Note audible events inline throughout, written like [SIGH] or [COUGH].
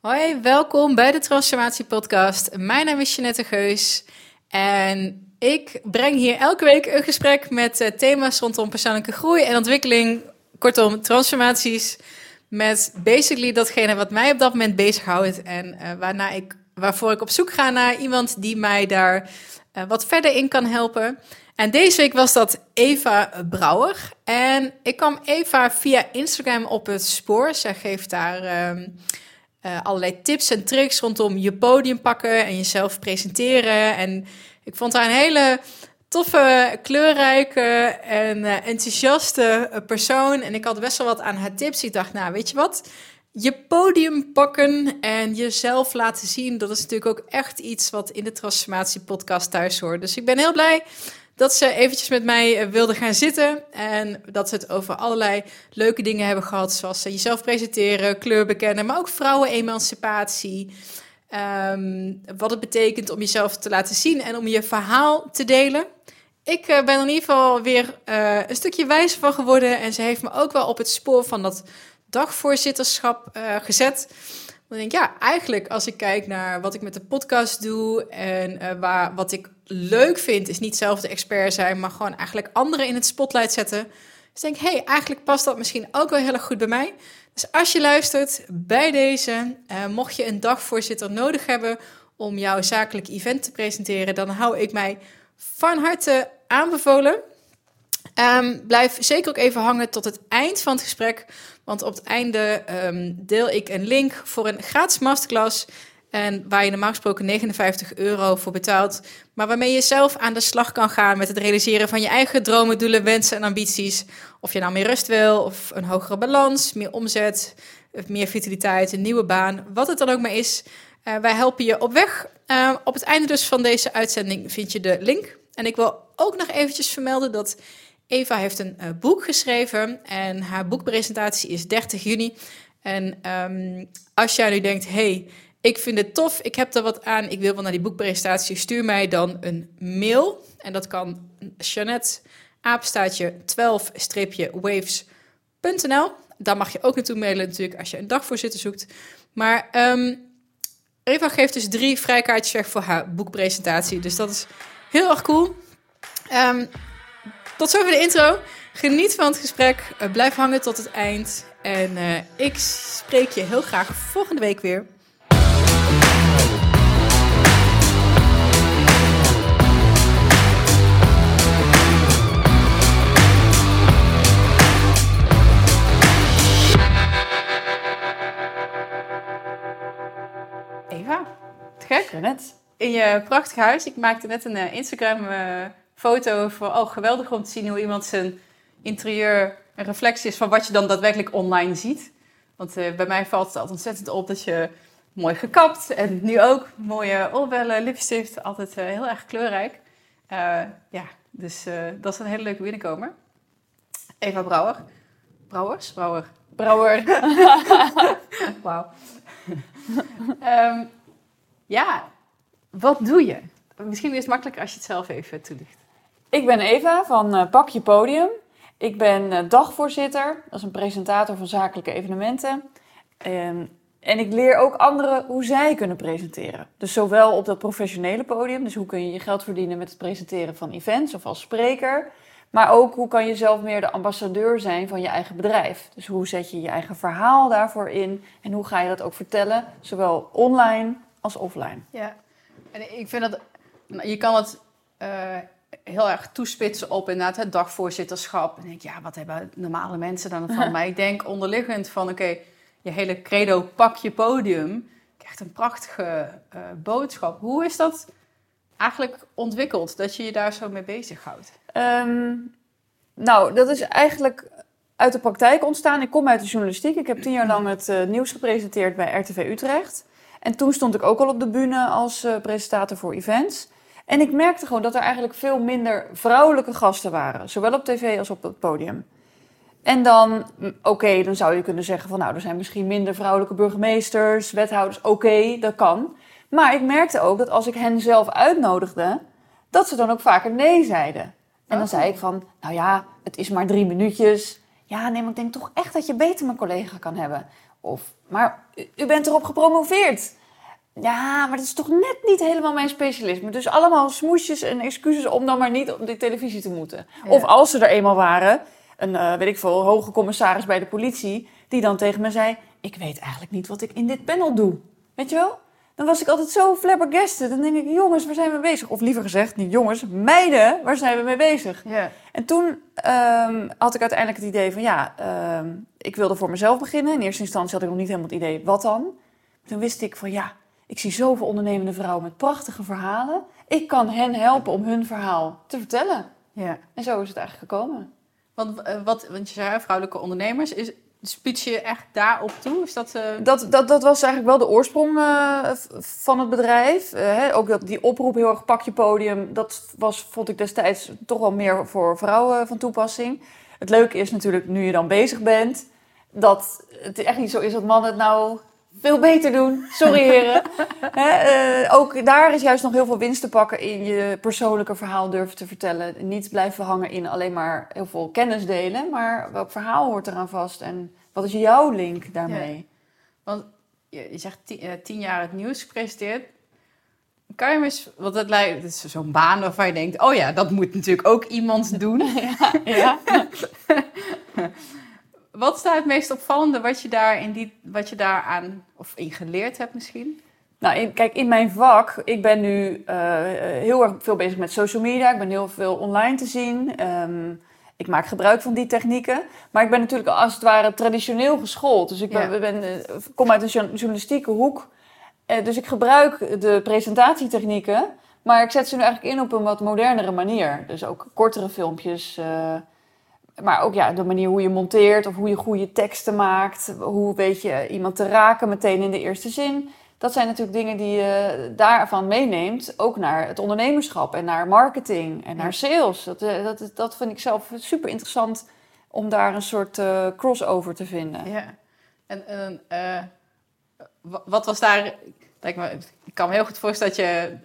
Hoi, welkom bij de Transformatie Podcast. Mijn naam is Jeanette Geus en ik breng hier elke week een gesprek met uh, thema's rondom persoonlijke groei en ontwikkeling. Kortom, transformaties met basically datgene wat mij op dat moment bezighoudt en uh, waarna ik, waarvoor ik op zoek ga naar iemand die mij daar uh, wat verder in kan helpen. En deze week was dat Eva Brouwer. En ik kwam Eva via Instagram op het spoor. Zij geeft daar uh, uh, allerlei tips en tricks rondom je podium pakken en jezelf presenteren. En ik vond haar een hele toffe, kleurrijke en uh, enthousiaste persoon. En ik had best wel wat aan haar tips. Ik dacht, nou, weet je wat? Je podium pakken en jezelf laten zien, dat is natuurlijk ook echt iets wat in de Transformatie Podcast thuis hoort. Dus ik ben heel blij dat ze eventjes met mij wilde gaan zitten. En dat ze het over allerlei leuke dingen hebben gehad. Zoals jezelf presenteren, kleur bekennen, maar ook vrouwenemancipatie. Um, wat het betekent om jezelf te laten zien en om je verhaal te delen. Ik uh, ben in ieder geval weer een stukje wijzer van geworden. En ze heeft me ook wel op het spoor van dat dagvoorzitterschap gezet. Dan denk ik, ja, eigenlijk als ik kijk naar wat ik met de podcast doe en uh, waar, wat ik leuk vind, is niet zelf de expert zijn, maar gewoon eigenlijk anderen in het spotlight zetten. Dus denk hey, eigenlijk past dat misschien ook wel heel erg goed bij mij. Dus als je luistert bij deze, uh, mocht je een dagvoorzitter nodig hebben om jouw zakelijk event te presenteren, dan hou ik mij van harte aanbevolen. Um, blijf zeker ook even hangen tot het eind van het gesprek. Want op het einde um, deel ik een link voor een gratis masterclass. En waar je normaal gesproken 59 euro voor betaalt. Maar waarmee je zelf aan de slag kan gaan met het realiseren van je eigen dromen, doelen, wensen en ambities. Of je nou meer rust wil, of een hogere balans, meer omzet, meer vitaliteit, een nieuwe baan. Wat het dan ook maar is. Uh, wij helpen je op weg. Uh, op het einde dus van deze uitzending vind je de link. En ik wil ook nog eventjes vermelden dat Eva heeft een uh, boek geschreven en haar boekpresentatie is 30 juni. En um, als jij nu denkt, hey, ik vind het tof, ik heb er wat aan, ik wil wel naar die boekpresentatie, stuur mij dan een mail. En dat kan Jeannette, apenstaatje 12-waves.nl. Daar mag je ook naartoe mailen natuurlijk als je een dagvoorzitter zoekt. Maar um, Eva geeft dus drie vrijkaartjes weg voor haar boekpresentatie. Dus dat is heel erg cool. Um, tot zover de intro. Geniet van het gesprek. Uh, blijf hangen tot het eind. En uh, ik spreek je heel graag volgende week weer. Eva, te gek. net. In je prachtig huis. Ik maakte net een uh, Instagram foto voor, oh geweldig om te zien hoe iemand zijn interieur een reflectie is van wat je dan daadwerkelijk online ziet. Want uh, bij mij valt het altijd ontzettend op dat je mooi gekapt en nu ook mooie oorbellen, lipstift, altijd uh, heel erg kleurrijk. Uh, ja, dus dat is een hele leuke binnenkomer. Eva Brouwer. Brouwers? Brouwer. Brouwer. [LAUGHS] Wauw. um, ja, wat doe je? Misschien is het makkelijker als je het zelf even toelicht. Ik ben Eva van uh, Pak je Podium. Ik ben uh, dagvoorzitter, dat is een presentator van zakelijke evenementen. Um, en ik leer ook anderen hoe zij kunnen presenteren. Dus zowel op dat professionele podium, dus hoe kun je je geld verdienen met het presenteren van events of als spreker. Maar ook hoe kan je zelf meer de ambassadeur zijn van je eigen bedrijf. Dus hoe zet je je eigen verhaal daarvoor in en hoe ga je dat ook vertellen, zowel online als offline. Ja, en ik vind dat je kan het uh, heel erg toespitsen op inderdaad het dagvoorzitterschap. En denk ja, wat hebben normale mensen dan van? maar ik denk onderliggend van, oké, okay, je hele credo pak je podium. Krijgt een prachtige uh, boodschap. Hoe is dat eigenlijk ontwikkeld, dat je je daar zo mee bezighoudt? Um, nou, dat is eigenlijk uit de praktijk ontstaan. Ik kom uit de journalistiek. Ik heb tien jaar lang het uh, nieuws gepresenteerd bij RTV Utrecht. En toen stond ik ook al op de bühne als uh, presentator voor events. En ik merkte gewoon dat er eigenlijk veel minder vrouwelijke gasten waren. Zowel op tv als op het podium. En dan, oké, okay, dan zou je kunnen zeggen van nou, er zijn misschien minder vrouwelijke burgemeesters, wethouders. Oké, okay, dat kan. Maar ik merkte ook dat als ik hen zelf uitnodigde, dat ze dan ook vaker nee zeiden. En dan oh. zei ik van, nou ja, het is maar drie minuutjes. Ja, nee, maar ik denk toch echt dat je beter mijn collega kan hebben. Of, maar u, u bent erop gepromoveerd. Ja, maar dat is toch net niet helemaal mijn specialisme. Dus allemaal smoesjes en excuses om dan maar niet op de televisie te moeten. Ja. Of als ze er eenmaal waren, een, eh, weet ik veel, hoge commissaris bij de politie, die dan tegen me zei: Ik weet eigenlijk niet wat ik in dit panel doe. Weet je wel? Dan was ik altijd zo flabbergasted. Dan denk ik: Jongens, waar zijn we bezig? Of liever gezegd, niet jongens, meiden, waar zijn we mee bezig? Ja. En toen ehm, had ik uiteindelijk het idee van: Ja, ehm, ik wilde voor mezelf beginnen. In eerste instantie had ik nog niet helemaal het idee wat dan. Toen wist ik van ja, ik zie zoveel ondernemende vrouwen met prachtige verhalen. Ik kan hen helpen om hun verhaal te vertellen. ja. En zo is het eigenlijk gekomen. Want, eh, wat, want je zei vrouwelijke ondernemers, is, spits je echt daarop toe? Is dat... eh, Dat, dat, dat was eigenlijk wel de oorsprong eh, van het bedrijf. Hè, ook dat, die oproep heel erg pak je podium. Dat was, vond ik destijds toch wel meer voor vrouwen van toepassing. Het leuke is natuurlijk, nu je dan bezig bent... dat het echt niet zo is dat mannen het nou veel beter doen. Sorry heren. [LAUGHS] Hè, eh, ook daar is juist nog heel veel winst te pakken in je persoonlijke verhaal durven te vertellen. Niet blijven hangen in alleen maar heel veel kennis delen. Maar welk verhaal hoort eraan vast en wat is jouw link daarmee? Want je, je zegt tien, eh, tien jaar het nieuws gepresenteerd. Kan je eens, want dat lijkt, het is zo'n baan waarvan je denkt, oh ja, dat moet natuurlijk ook iemand [LAUGHS] doen. Ja. [LAUGHS] Wat is daar het meest opvallende wat je daar in die, wat je daar aan, of in geleerd hebt misschien? Nou, in- kijk, in mijn vak, ik ben nu eh, heel erg veel bezig met social media. Ik ben heel veel online te zien. Ehm, ik maak gebruik van die technieken. Maar ik ben natuurlijk als het ware traditioneel geschoold. Dus ik ben, Ja. ben, eh, kom uit een jour- journalistieke hoek. Eh, dus ik gebruik de presentatietechnieken. Maar ik zet ze nu eigenlijk in op een wat modernere manier. Dus ook kortere filmpjes. Maar ook ja, de manier hoe je monteert of hoe je goede teksten maakt. Hoe weet je iemand te raken meteen in de eerste zin. Dat zijn natuurlijk dingen die je daarvan meeneemt. Ook naar het ondernemerschap en naar marketing en naar sales. Dat, eh, dat, dat vind ik zelf super interessant om daar een soort eh, crossover te vinden. Ja. En, en eh, wa- wat was daar, lijkt me, ik kan me heel goed voorstellen dat je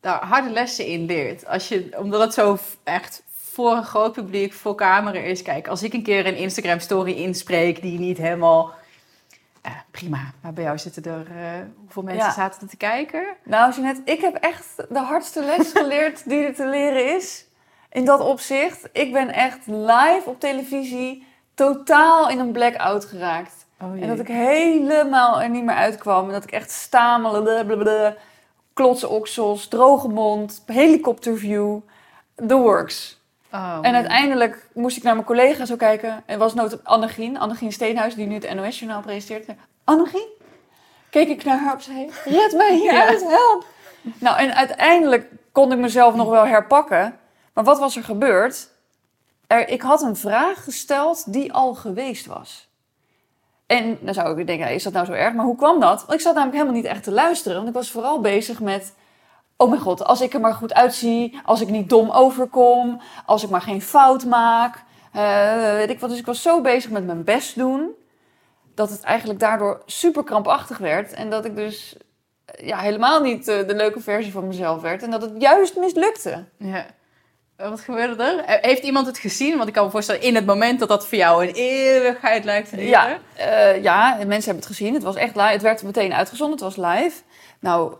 daar harde lessen in leert. Als je, omdat het zo echt voor een groot publiek, voor camera is. Kijk, als ik een keer een Instagram story inspreek die niet helemaal... eh, prima, maar bij jou zitten er... eh, hoeveel mensen Ja. zaten er te kijken? Nou, Jeanette, ik heb echt de hardste les [LAUGHS] geleerd die er te leren is. In dat opzicht. Ik ben echt live op televisie totaal in een blackout geraakt. Oh, En dat ik helemaal er niet meer uitkwam. En dat ik echt stamelen, blablabla, klotse oksels, droge mond, helikopterview, the works. Oh, En uiteindelijk moest ik naar mijn collega zo kijken. En was nood Annegien, Annegien Steenhuis, die nu het NOS-journaal presenteert. Annegien? Keek ik naar haar op zei, red mij hieruit, help! Nou, en uiteindelijk kon ik mezelf nog wel herpakken. Maar wat was er gebeurd? Er, ik had een vraag gesteld die al geweest was. En dan zou ik denken, is dat nou zo erg? Maar hoe kwam dat? Want ik zat namelijk helemaal niet echt te luisteren. Want ik was vooral bezig met... Oh mijn god, als ik er maar goed uitzie. Als ik niet dom overkom. Als ik maar geen fout maak. eh, weet ik wat. Dus ik was zo bezig met mijn best doen. Dat het eigenlijk daardoor super krampachtig werd. En dat ik dus eh, ja, helemaal niet eh, de leuke versie van mezelf werd. En dat het juist mislukte. Ja. Wat gebeurde er? Heeft iemand het gezien? Want ik kan me voorstellen, in het moment dat dat voor jou een eeuwigheid lijkt. Ja, ja, en mensen hebben het gezien. Het was echt live. Het werd meteen uitgezonden. Het was live. Nou,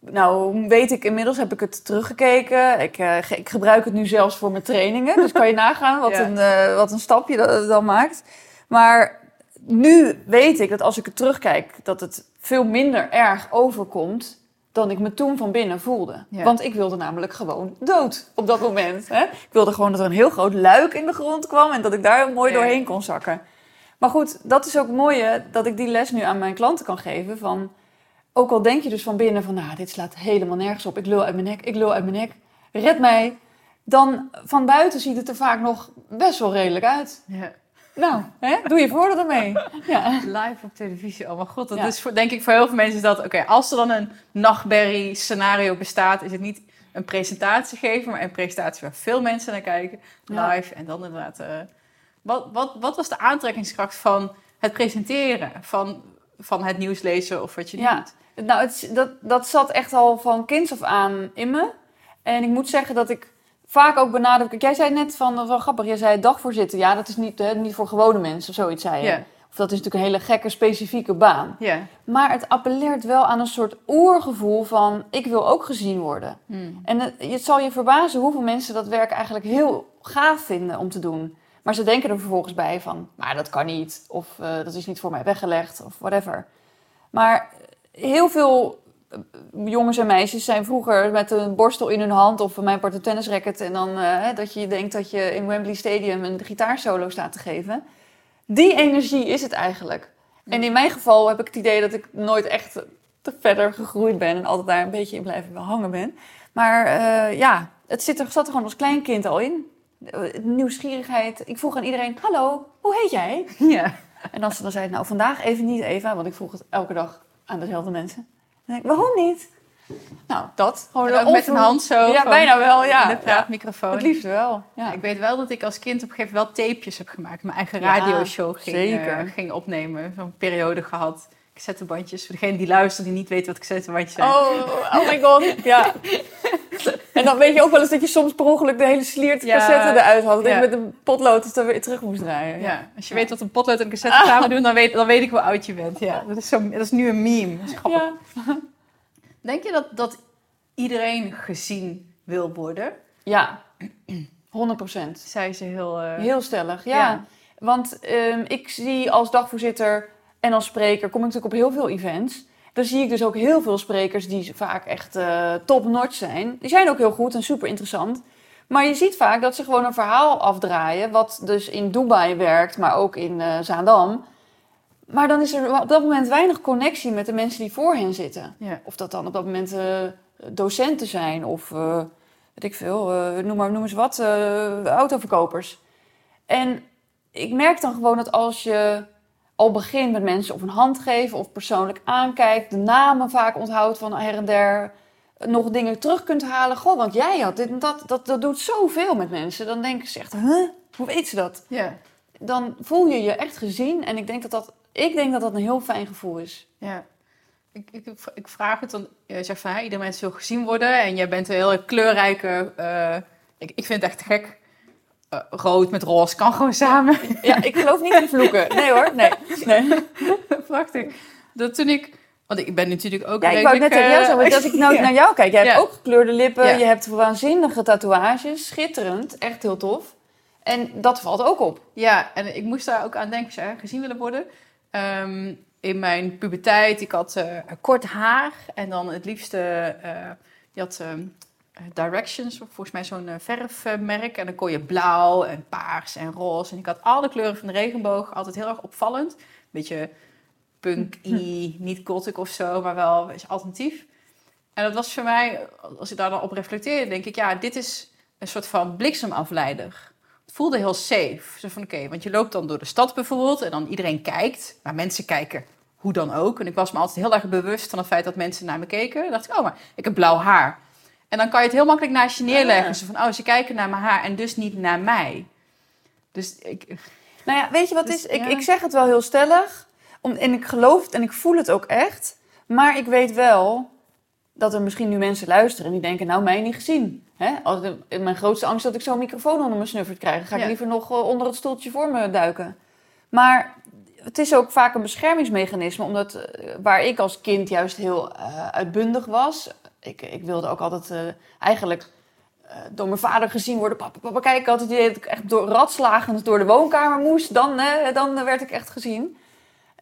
nou weet ik inmiddels, heb ik het teruggekeken. Ik, eh, ik gebruik het nu zelfs voor mijn trainingen. Dus kan je [LAUGHS] nagaan wat, Ja. een, eh, wat een stapje dat het dan maakt. Maar nu weet ik dat als ik het terugkijk, dat het veel minder erg overkomt dan ik me toen van binnen voelde. Ja. Want ik wilde namelijk gewoon dood op dat moment. Hè? Ik wilde gewoon dat er een heel groot luik in de grond kwam en dat ik daar mooi Ja. doorheen kon zakken. Maar goed, dat is ook het mooie dat ik die les nu aan mijn klanten kan geven. Van, ook al denk je dus van binnen van, nou, dit slaat helemaal nergens op. Ik lul uit mijn nek, ik lul uit mijn nek. Red mij. Dan van buiten ziet het er vaak nog best wel redelijk uit. Ja. Nou, hè? doe je voordeel ermee. [LAUGHS] Ja. Live op televisie, oh mijn god. Dat Ja. is voor, denk ik voor heel veel mensen is dat... Oké, als er dan een nachtberrie scenario bestaat... is het niet een presentatie geven... maar een presentatie waar veel mensen naar kijken. Ja. Live. En dan inderdaad... eh, wat, wat, wat was de aantrekkingskracht van het presenteren? Van, van het nieuws lezen of wat je Ja. doet? Nou, het, dat, dat zat echt al van kinds af aan in me. En ik moet zeggen dat ik vaak ook benadruk... Jij zei net van, wel grappig, jij zei dagvoorzitter. Ja, dat is niet, hè, niet voor gewone mensen of zoiets, zei je. Ja. dat is natuurlijk een hele gekke, specifieke baan. Ja. Maar het appelleert wel aan een soort oergevoel van... ik wil ook gezien worden. Hmm. En het, het zal je verbazen hoeveel mensen dat werk eigenlijk heel gaaf vinden om te doen. Maar ze denken er vervolgens bij van, maar dat kan niet. Of eh, dat is niet voor mij weggelegd, of whatever. Maar heel veel eh, jongens en meisjes zijn vroeger met een borstel in hun hand... of mijn part een tennisracket... en dan eh, dat je denkt dat je in Wembley Stadium een gitaarsolo staat te geven. Die energie is het eigenlijk. En in mijn geval heb ik het idee dat ik nooit echt te verder gegroeid ben... en altijd daar een beetje in blijven hangen ben. Maar eh, ja, het zit er, zat er gewoon als klein kind al in. Nieuwsgierigheid. Ik vroeg aan iedereen, hallo, hoe heet jij? [LAUGHS] Ja. En als ze dan zei, nou vandaag even niet Eva, want ik vroeg het elke dag aan dezelfde mensen. Dan denk ik, waarom niet? Nou, dat. Gewoon met een hand zo. Ja, van- bijna wel, ja. De ja. praatmicrofoon. Het liefst wel. Ja. Ik weet wel dat ik als kind op een gegeven moment wel tapejes heb gemaakt. Mijn eigen radioshow ging, eh, ging opnemen. Zo'n periode gehad. Cassettebandjes. Voor degene die luistert die niet weet wat cassettebandjes zijn. Oh, oh my god. Ja. [LAUGHS] En dan weet je ook wel eens dat je soms per ongeluk de hele sliert Ja. cassette eruit had. Dat Ja. je met een potlood het er weer terug moest draaien. Ja, als je weet wat een potlood en een cassette samen doen, dan weet, dan weet ik hoe oud je bent. Ja, dat, is zo, dat is nu een meme. Dat is grappig. Ja. Denk je dat, dat iedereen gezien wil worden? Ja, 100 procent. Zei ze heel... eh, Heel stellig, ja. Ja. Want ehm, ik zie als dagvoorzitter en als spreker, kom ik natuurlijk op heel veel events. Dan zie ik dus ook heel veel sprekers die vaak echt eh top-notch zijn. Die zijn ook heel goed en super interessant. Maar je ziet vaak dat ze gewoon een verhaal afdraaien, wat dus in Dubai werkt, maar ook in eh, Zaandam. Maar dan is er op dat moment weinig connectie met de mensen die voor hen zitten. ja. Of dat dan op dat moment eh, docenten zijn of eh, weet ik veel, eh, noem maar noem eens wat, autoverkopers. En ik merk dan gewoon dat als je al begint met mensen of een hand geven of persoonlijk aankijkt, de namen vaak onthoudt van her en der, eh, nog dingen terug kunt halen. Goh, want jij had dit en dat, dat, dat doet zoveel met mensen. Dan denken ze echt, huh? Hoe weet ze dat? Ja. Dan voel je je echt gezien en ik denk dat dat, ik denk dat, dat een heel fijn gevoel is. Ja. Ik, ik, ik vraag het dan, je zegt van, hè, ieder mens wil gezien worden en jij bent een heel kleurrijke, eh, ik, ik vind het echt gek, Eh, rood met roze kan gewoon samen. Ja, ik geloof niet in vloeken. Nee hoor, nee. nee. [LAUGHS] Prachtig. Dat toen ik, want ik ben natuurlijk ook Ja, ik wou net tegen jou zeggen, eh, want als ik nou [LAUGHS] ja. naar jou kijk, jij hebt Ja. ook gekleurde lippen, Ja. je hebt waanzinnige tatoeages, schitterend, echt heel tof. En dat valt ook op. Ja, en ik moest daar ook aan denken, als je hè, gezien willen worden. Ehm, in mijn puberteit, ik had eh, kort haar en dan het liefste, je had ehm, eh, Directions, volgens mij zo'n eh, verfmerk. En dan kon je blauw en paars en roze. En ik had alle kleuren van de regenboog, altijd heel erg opvallend. Beetje punk-y, niet gothic of zo, maar wel beetje alternatief. En dat was voor mij, als ik daar dan op reflecteerde, denk ik, ja, dit is een soort van bliksemafleider. Het voelde heel safe. Zo van, oké, want je loopt dan door de stad bijvoorbeeld en dan iedereen kijkt. Maar mensen kijken hoe dan ook. En ik was me altijd heel erg bewust van het feit dat mensen naar me keken. Dan dacht ik, oh, maar ik heb blauw haar. En dan kan je het heel makkelijk naast je neerleggen. Ah. Zo van, oh, ze kijken naar mijn haar en dus niet naar mij. Dus ik... Nou ja, weet je wat Dus, is? Ik, ja. ik zeg het wel heel stellig, om, en ik geloof het en ik voel het ook echt. Maar ik weet wel dat er misschien nu mensen luisteren en die denken, nou, mij niet gezien. Hè? Als, mijn grootste angst is dat ik zo'n microfoon onder mijn snuffert krijg. Ga ik Ja. liever nog eh, onder het stoeltje voor me duiken. Maar het is ook vaak een beschermingsmechanisme, omdat eh, waar ik als kind juist heel eh, uitbundig was. Ik, ik wilde ook altijd eh, eigenlijk eh, door mijn vader gezien worden. Papa, papa, kijk, ik had het idee dat ik echt door, ratslagend door de woonkamer moest. Dan, eh, dan werd ik echt gezien.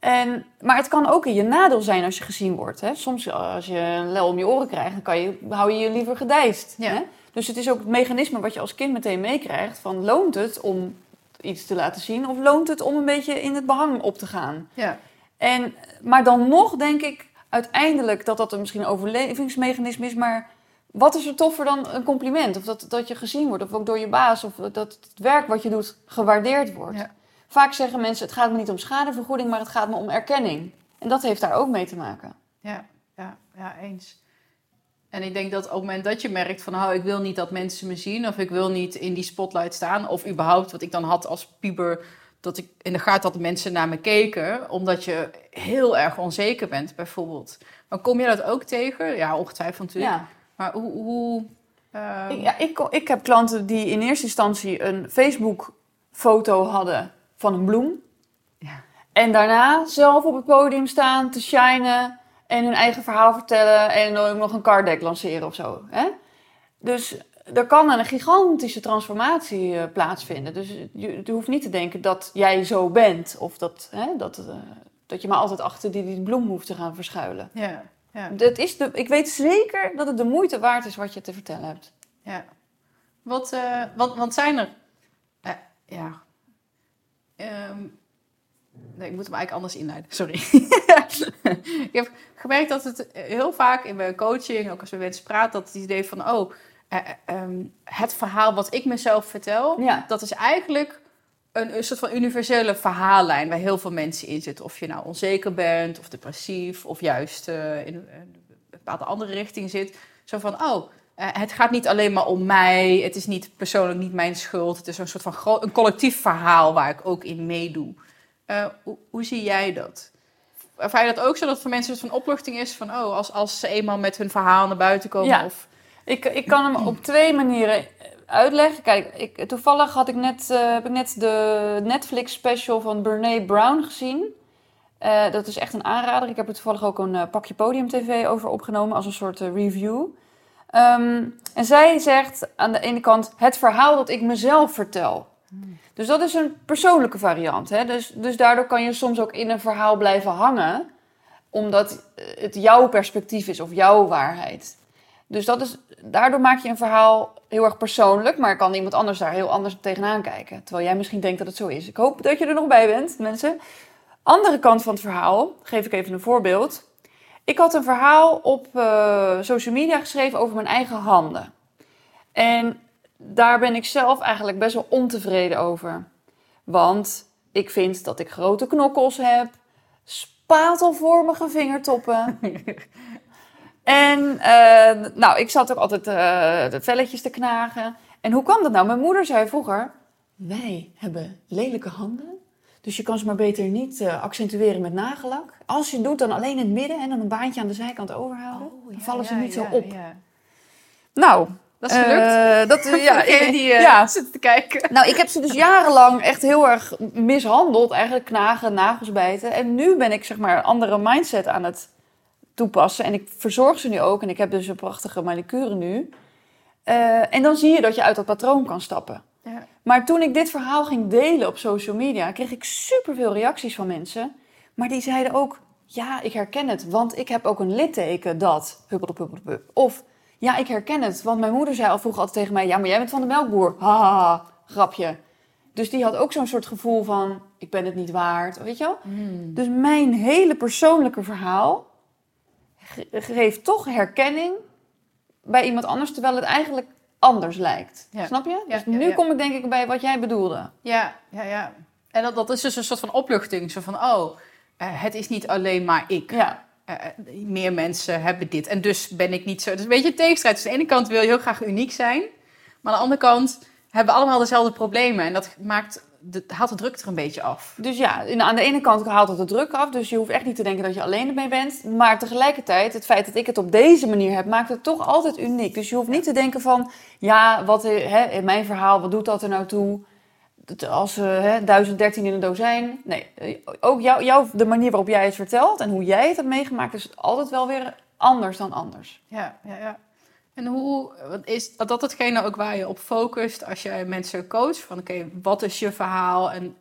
En, maar het kan ook in je nadeel zijn als je gezien wordt. Hè? Soms eh, als je een lel om je oren krijgt, dan kan je, hou je je liever gedijst. Ja. Hè? Dus het is ook het mechanisme wat je als kind meteen meekrijgt. Van loont het om iets te laten zien of loont het om een beetje in het behang op te gaan? Ja, En, maar dan nog denk ik uiteindelijk dat dat een misschien een overlevingsmechanisme is. Maar wat is er toffer dan een compliment? Of dat, dat je gezien wordt, of ook door je baas, of dat het werk wat je doet gewaardeerd wordt. Ja. Vaak zeggen mensen, het gaat me niet om schadevergoeding, maar het gaat me om erkenning. En dat heeft daar ook mee te maken. ja, ja, ja, eens. En ik denk dat op het moment dat je merkt van... oh, ik wil niet dat mensen me zien... of ik wil niet in die spotlight staan... of überhaupt wat ik dan had als puber... dat ik in de gaten had dat mensen naar me keken... omdat je heel erg onzeker bent, bijvoorbeeld. Maar kom je dat ook tegen? Ja, ongetwijfeld natuurlijk. Ja. Maar hoe... hoe ehm, Ik, ja, ik, ik heb klanten die in eerste instantie een Facebook-foto hadden van een bloem. Ja. En daarna zelf op het podium staan, te shinen en hun eigen verhaal vertellen en dan ook nog een card deck lanceren of zo. Hè? Dus er kan een gigantische transformatie eh, plaatsvinden. Dus je, je hoeft niet te denken dat jij zo bent of dat, hè, dat, eh, dat je maar altijd achter die, die bloem hoeft te gaan verschuilen. Ja, ja, Dat is de, ik weet zeker dat het de moeite waard is wat je te vertellen hebt. ja. Wat, eh, want, want zijn er... ja. Ehm, nee, ik moet hem eigenlijk anders inleiden. Sorry. [LAUGHS] ik heb gemerkt dat het heel vaak in mijn coaching, ook als we mensen praten, dat het idee van... Oh, eh, eh, ehm, het verhaal wat ik mezelf vertel, Ja. dat is eigenlijk een, een soort van universele verhaallijn waar heel veel mensen in zitten. Of je nou onzeker bent, of depressief, of juist eh, in een bepaalde andere richting zit. Zo van, oh, het gaat niet alleen maar om mij. Het is niet persoonlijk niet mijn schuld. Het is een soort van gro- een collectief verhaal waar ik ook in meedoe. Hoe, hoe zie jij dat? Ervaar je dat ook zo dat het voor mensen een soort van opluchting is van, oh, als, als ze eenmaal met hun verhaal naar buiten komen? Ja. Of, Ik, ik kan hem op twee manieren uitleggen. Kijk, ik, toevallig had ik net, eh, heb ik net de Netflix special van Brene Brown gezien. Eh, dat is echt een aanrader. Ik heb er toevallig ook een eh, pakje Podium TV over opgenomen als een soort review. Ehm, en zij zegt aan de ene kant het verhaal dat ik mezelf vertel. Dus dat is een persoonlijke variant. Hè? Dus, dus daardoor kan je soms ook in een verhaal blijven hangen, omdat het jouw perspectief is of jouw waarheid. Dus dat is, daardoor maak je een verhaal heel erg persoonlijk, maar kan iemand anders daar heel anders tegenaan kijken. Terwijl jij misschien denkt dat het zo is. Ik hoop dat je er nog bij bent, mensen. Andere kant van het verhaal, geef ik even een voorbeeld. Ik had een verhaal op eh, social media geschreven over mijn eigen handen. En daar ben ik zelf eigenlijk best wel ontevreden over. Want ik vind dat ik grote knokkels heb, spatelvormige vingertoppen. [LAUGHS] en eh, nou, ik zat ook altijd eh, de velletjes te knagen. En hoe kwam dat nou? Mijn moeder zei vroeger: Wij hebben lelijke handen. Dus je kan ze maar beter niet eh, accentueren met nagellak. Als je het doet, dan alleen in het midden en dan een baantje aan de zijkant overhouden. dan vallen ze niet zo op. Nou, Dat is gelukt. eh, dat, Ja, [LAUGHS] ik- die eh, ja, zit te kijken. nou, ik heb ze dus jarenlang echt heel erg mishandeld. Eigenlijk knagen, nagels bijten. En nu ben ik zeg maar een andere mindset aan het toepassen. En ik verzorg ze nu ook. En ik heb dus een prachtige manicure nu. Eh, en dan zie je dat je uit dat patroon kan stappen. Ja. Maar toen ik dit verhaal ging delen op social media, kreeg ik superveel reacties van mensen. Maar die zeiden ook, ja, ik herken het, want ik heb ook een litteken dat. Of, ja, ik herken het, want mijn moeder zei al vroeger altijd tegen mij, ja, maar jij bent van de melkboer. Ha, ha, ha, grapje. Dus die had ook zo'n soort gevoel van, ik ben het niet waard, weet je wel? Dus mijn hele persoonlijke verhaal geeft toch herkenning bij iemand anders, terwijl het eigenlijk anders lijkt. Ja. Snap je? Ja, dus nu ja. kom ik denk ik bij wat jij bedoelde. Ja, ja, ja. En dat, dat is dus een soort van opluchting. Zo van, oh, eh, het is niet alleen maar ik. Ja, Eh, eh, meer mensen hebben dit. En dus ben ik niet zo... Het is een beetje een tegenstrijd. Dus aan de ene kant wil je heel graag uniek zijn. Maar aan de andere kant hebben we allemaal dezelfde problemen. En dat maakt de, haalt de druk er een beetje af. dus ja, aan de ene kant haalt het de druk af. Dus je hoeft echt niet te denken dat je alleen ermee bent. Maar tegelijkertijd, het feit dat ik het op deze manier heb, maakt het toch altijd uniek. Dus je hoeft niet te denken van, ja, wat, eh, hè, in mijn verhaal, wat doet dat er nou toe? Dat Als hè, 1013 in een dozijn. Nee, eh, ook jou, jou, de manier waarop jij het vertelt en hoe jij het hebt meegemaakt, is altijd wel weer anders dan anders. Ja, ja, ja. En hoe wat is dat hetgene ook waar je op focust als je mensen coacht? Van oké, wat is je verhaal? En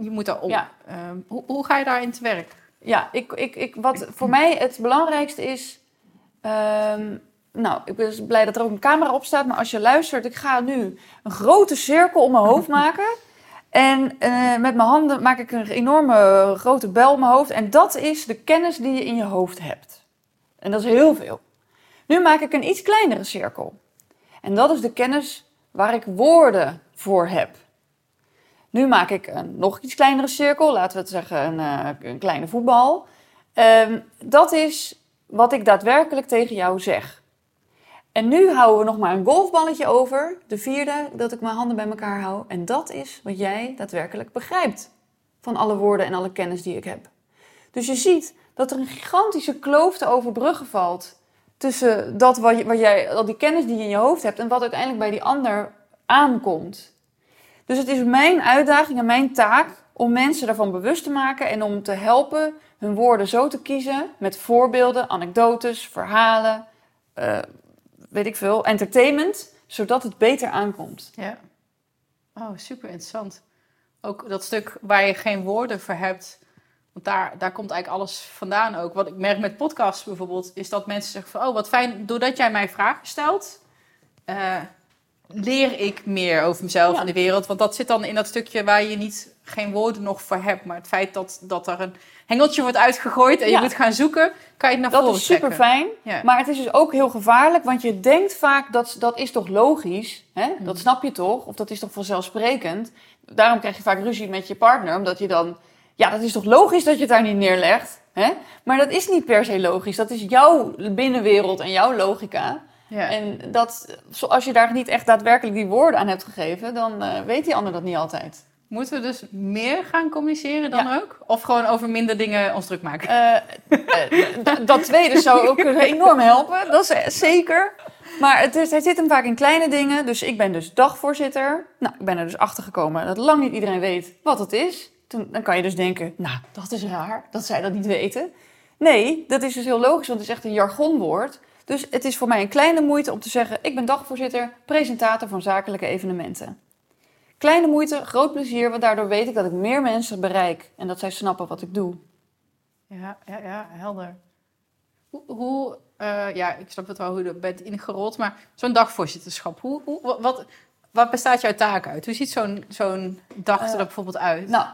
je moet daar op. Ja. Ehm, hoe, hoe ga je daarin te werk? Ja, ik, ik, ik, wat voor mij het belangrijkste is. ehm, nou, ik ben dus blij dat er ook een camera op staat. Maar als je luistert, ik ga nu een grote cirkel om mijn hoofd [LAUGHS] maken. En eh, met mijn handen maak ik een enorme grote bel om mijn hoofd. En dat is de kennis die je in je hoofd hebt. En dat is heel veel. Nu maak ik een iets kleinere cirkel. En dat is de kennis waar ik woorden voor heb. Nu maak ik een nog iets kleinere cirkel, laten we het zeggen een, eh, een kleine voetbal. Ehm, dat is wat ik daadwerkelijk tegen jou zeg. En nu houden we nog maar een golfballetje over, de vierde, dat ik mijn handen bij elkaar hou. En dat is wat jij daadwerkelijk begrijpt van alle woorden en alle kennis die ik heb. Dus je ziet dat er een gigantische kloof te overbruggen valt tussen dat wat, wat jij, al die kennis die je in je hoofd hebt en wat uiteindelijk bij die ander aankomt. Dus het is mijn uitdaging en mijn taak om mensen daarvan bewust te maken en om te helpen hun woorden zo te kiezen met voorbeelden, anekdotes, verhalen, eh, weet ik veel, entertainment, zodat het beter aankomt. Ja. Oh, super interessant. Ook dat stuk waar je geen woorden voor hebt. Want daar, daar komt eigenlijk alles vandaan ook. Wat ik merk met podcasts bijvoorbeeld, is dat mensen zeggen van... Oh, wat fijn, doordat jij mij vragen stelt... eh, leer ik meer over mezelf Ja. en de wereld. Want dat zit dan in dat stukje waar je niet, geen woorden nog voor hebt. Maar het feit dat, dat er een hengeltje wordt uitgegooid... en je moet gaan zoeken, kan je het naar Dat voren is super fijn. Ja. Maar het is dus ook heel gevaarlijk, want je denkt vaak dat dat is toch logisch, hè? Dat snap je toch, of dat is toch vanzelfsprekend. Daarom krijg je vaak ruzie met je partner, omdat je dan, ja, dat is toch logisch dat je het daar niet neerlegt, hè? Maar dat is niet per se logisch. Dat is jouw binnenwereld en jouw logica. Ja. En dat, als je daar niet echt daadwerkelijk die woorden aan hebt gegeven, dan eh, weet die ander dat niet altijd. Moeten we dus meer gaan communiceren dan Ja. ook? Of gewoon over minder dingen ons druk maken? Eh, eh, dat tweede zou ook enorm helpen, dat is zeker. Maar het, is, het zit hem vaak in kleine dingen. Dus ik ben dus dagvoorzitter. Nou, ik ben er dus achter gekomen dat lang niet iedereen weet wat het is. Dan kan je dus denken, nou, dat is raar dat zij dat niet weten. Nee, dat is dus heel logisch, want het is echt een jargonwoord. Dus het is voor mij een kleine moeite om te zeggen... ik ben dagvoorzitter, presentator van zakelijke evenementen. Kleine moeite, groot plezier, want daardoor weet ik dat ik meer mensen bereik... en dat zij snappen wat ik doe. Ja, ja, ja, helder. Hoe, hoe eh, ja, ik snap het wel hoe je er bent ingerold, maar zo'n dagvoorzitterschap, hoe, hoe, wa- wat, wat bestaat jouw taak uit? Hoe ziet zo'n zo'n dag er Eh, bijvoorbeeld uit? Nou,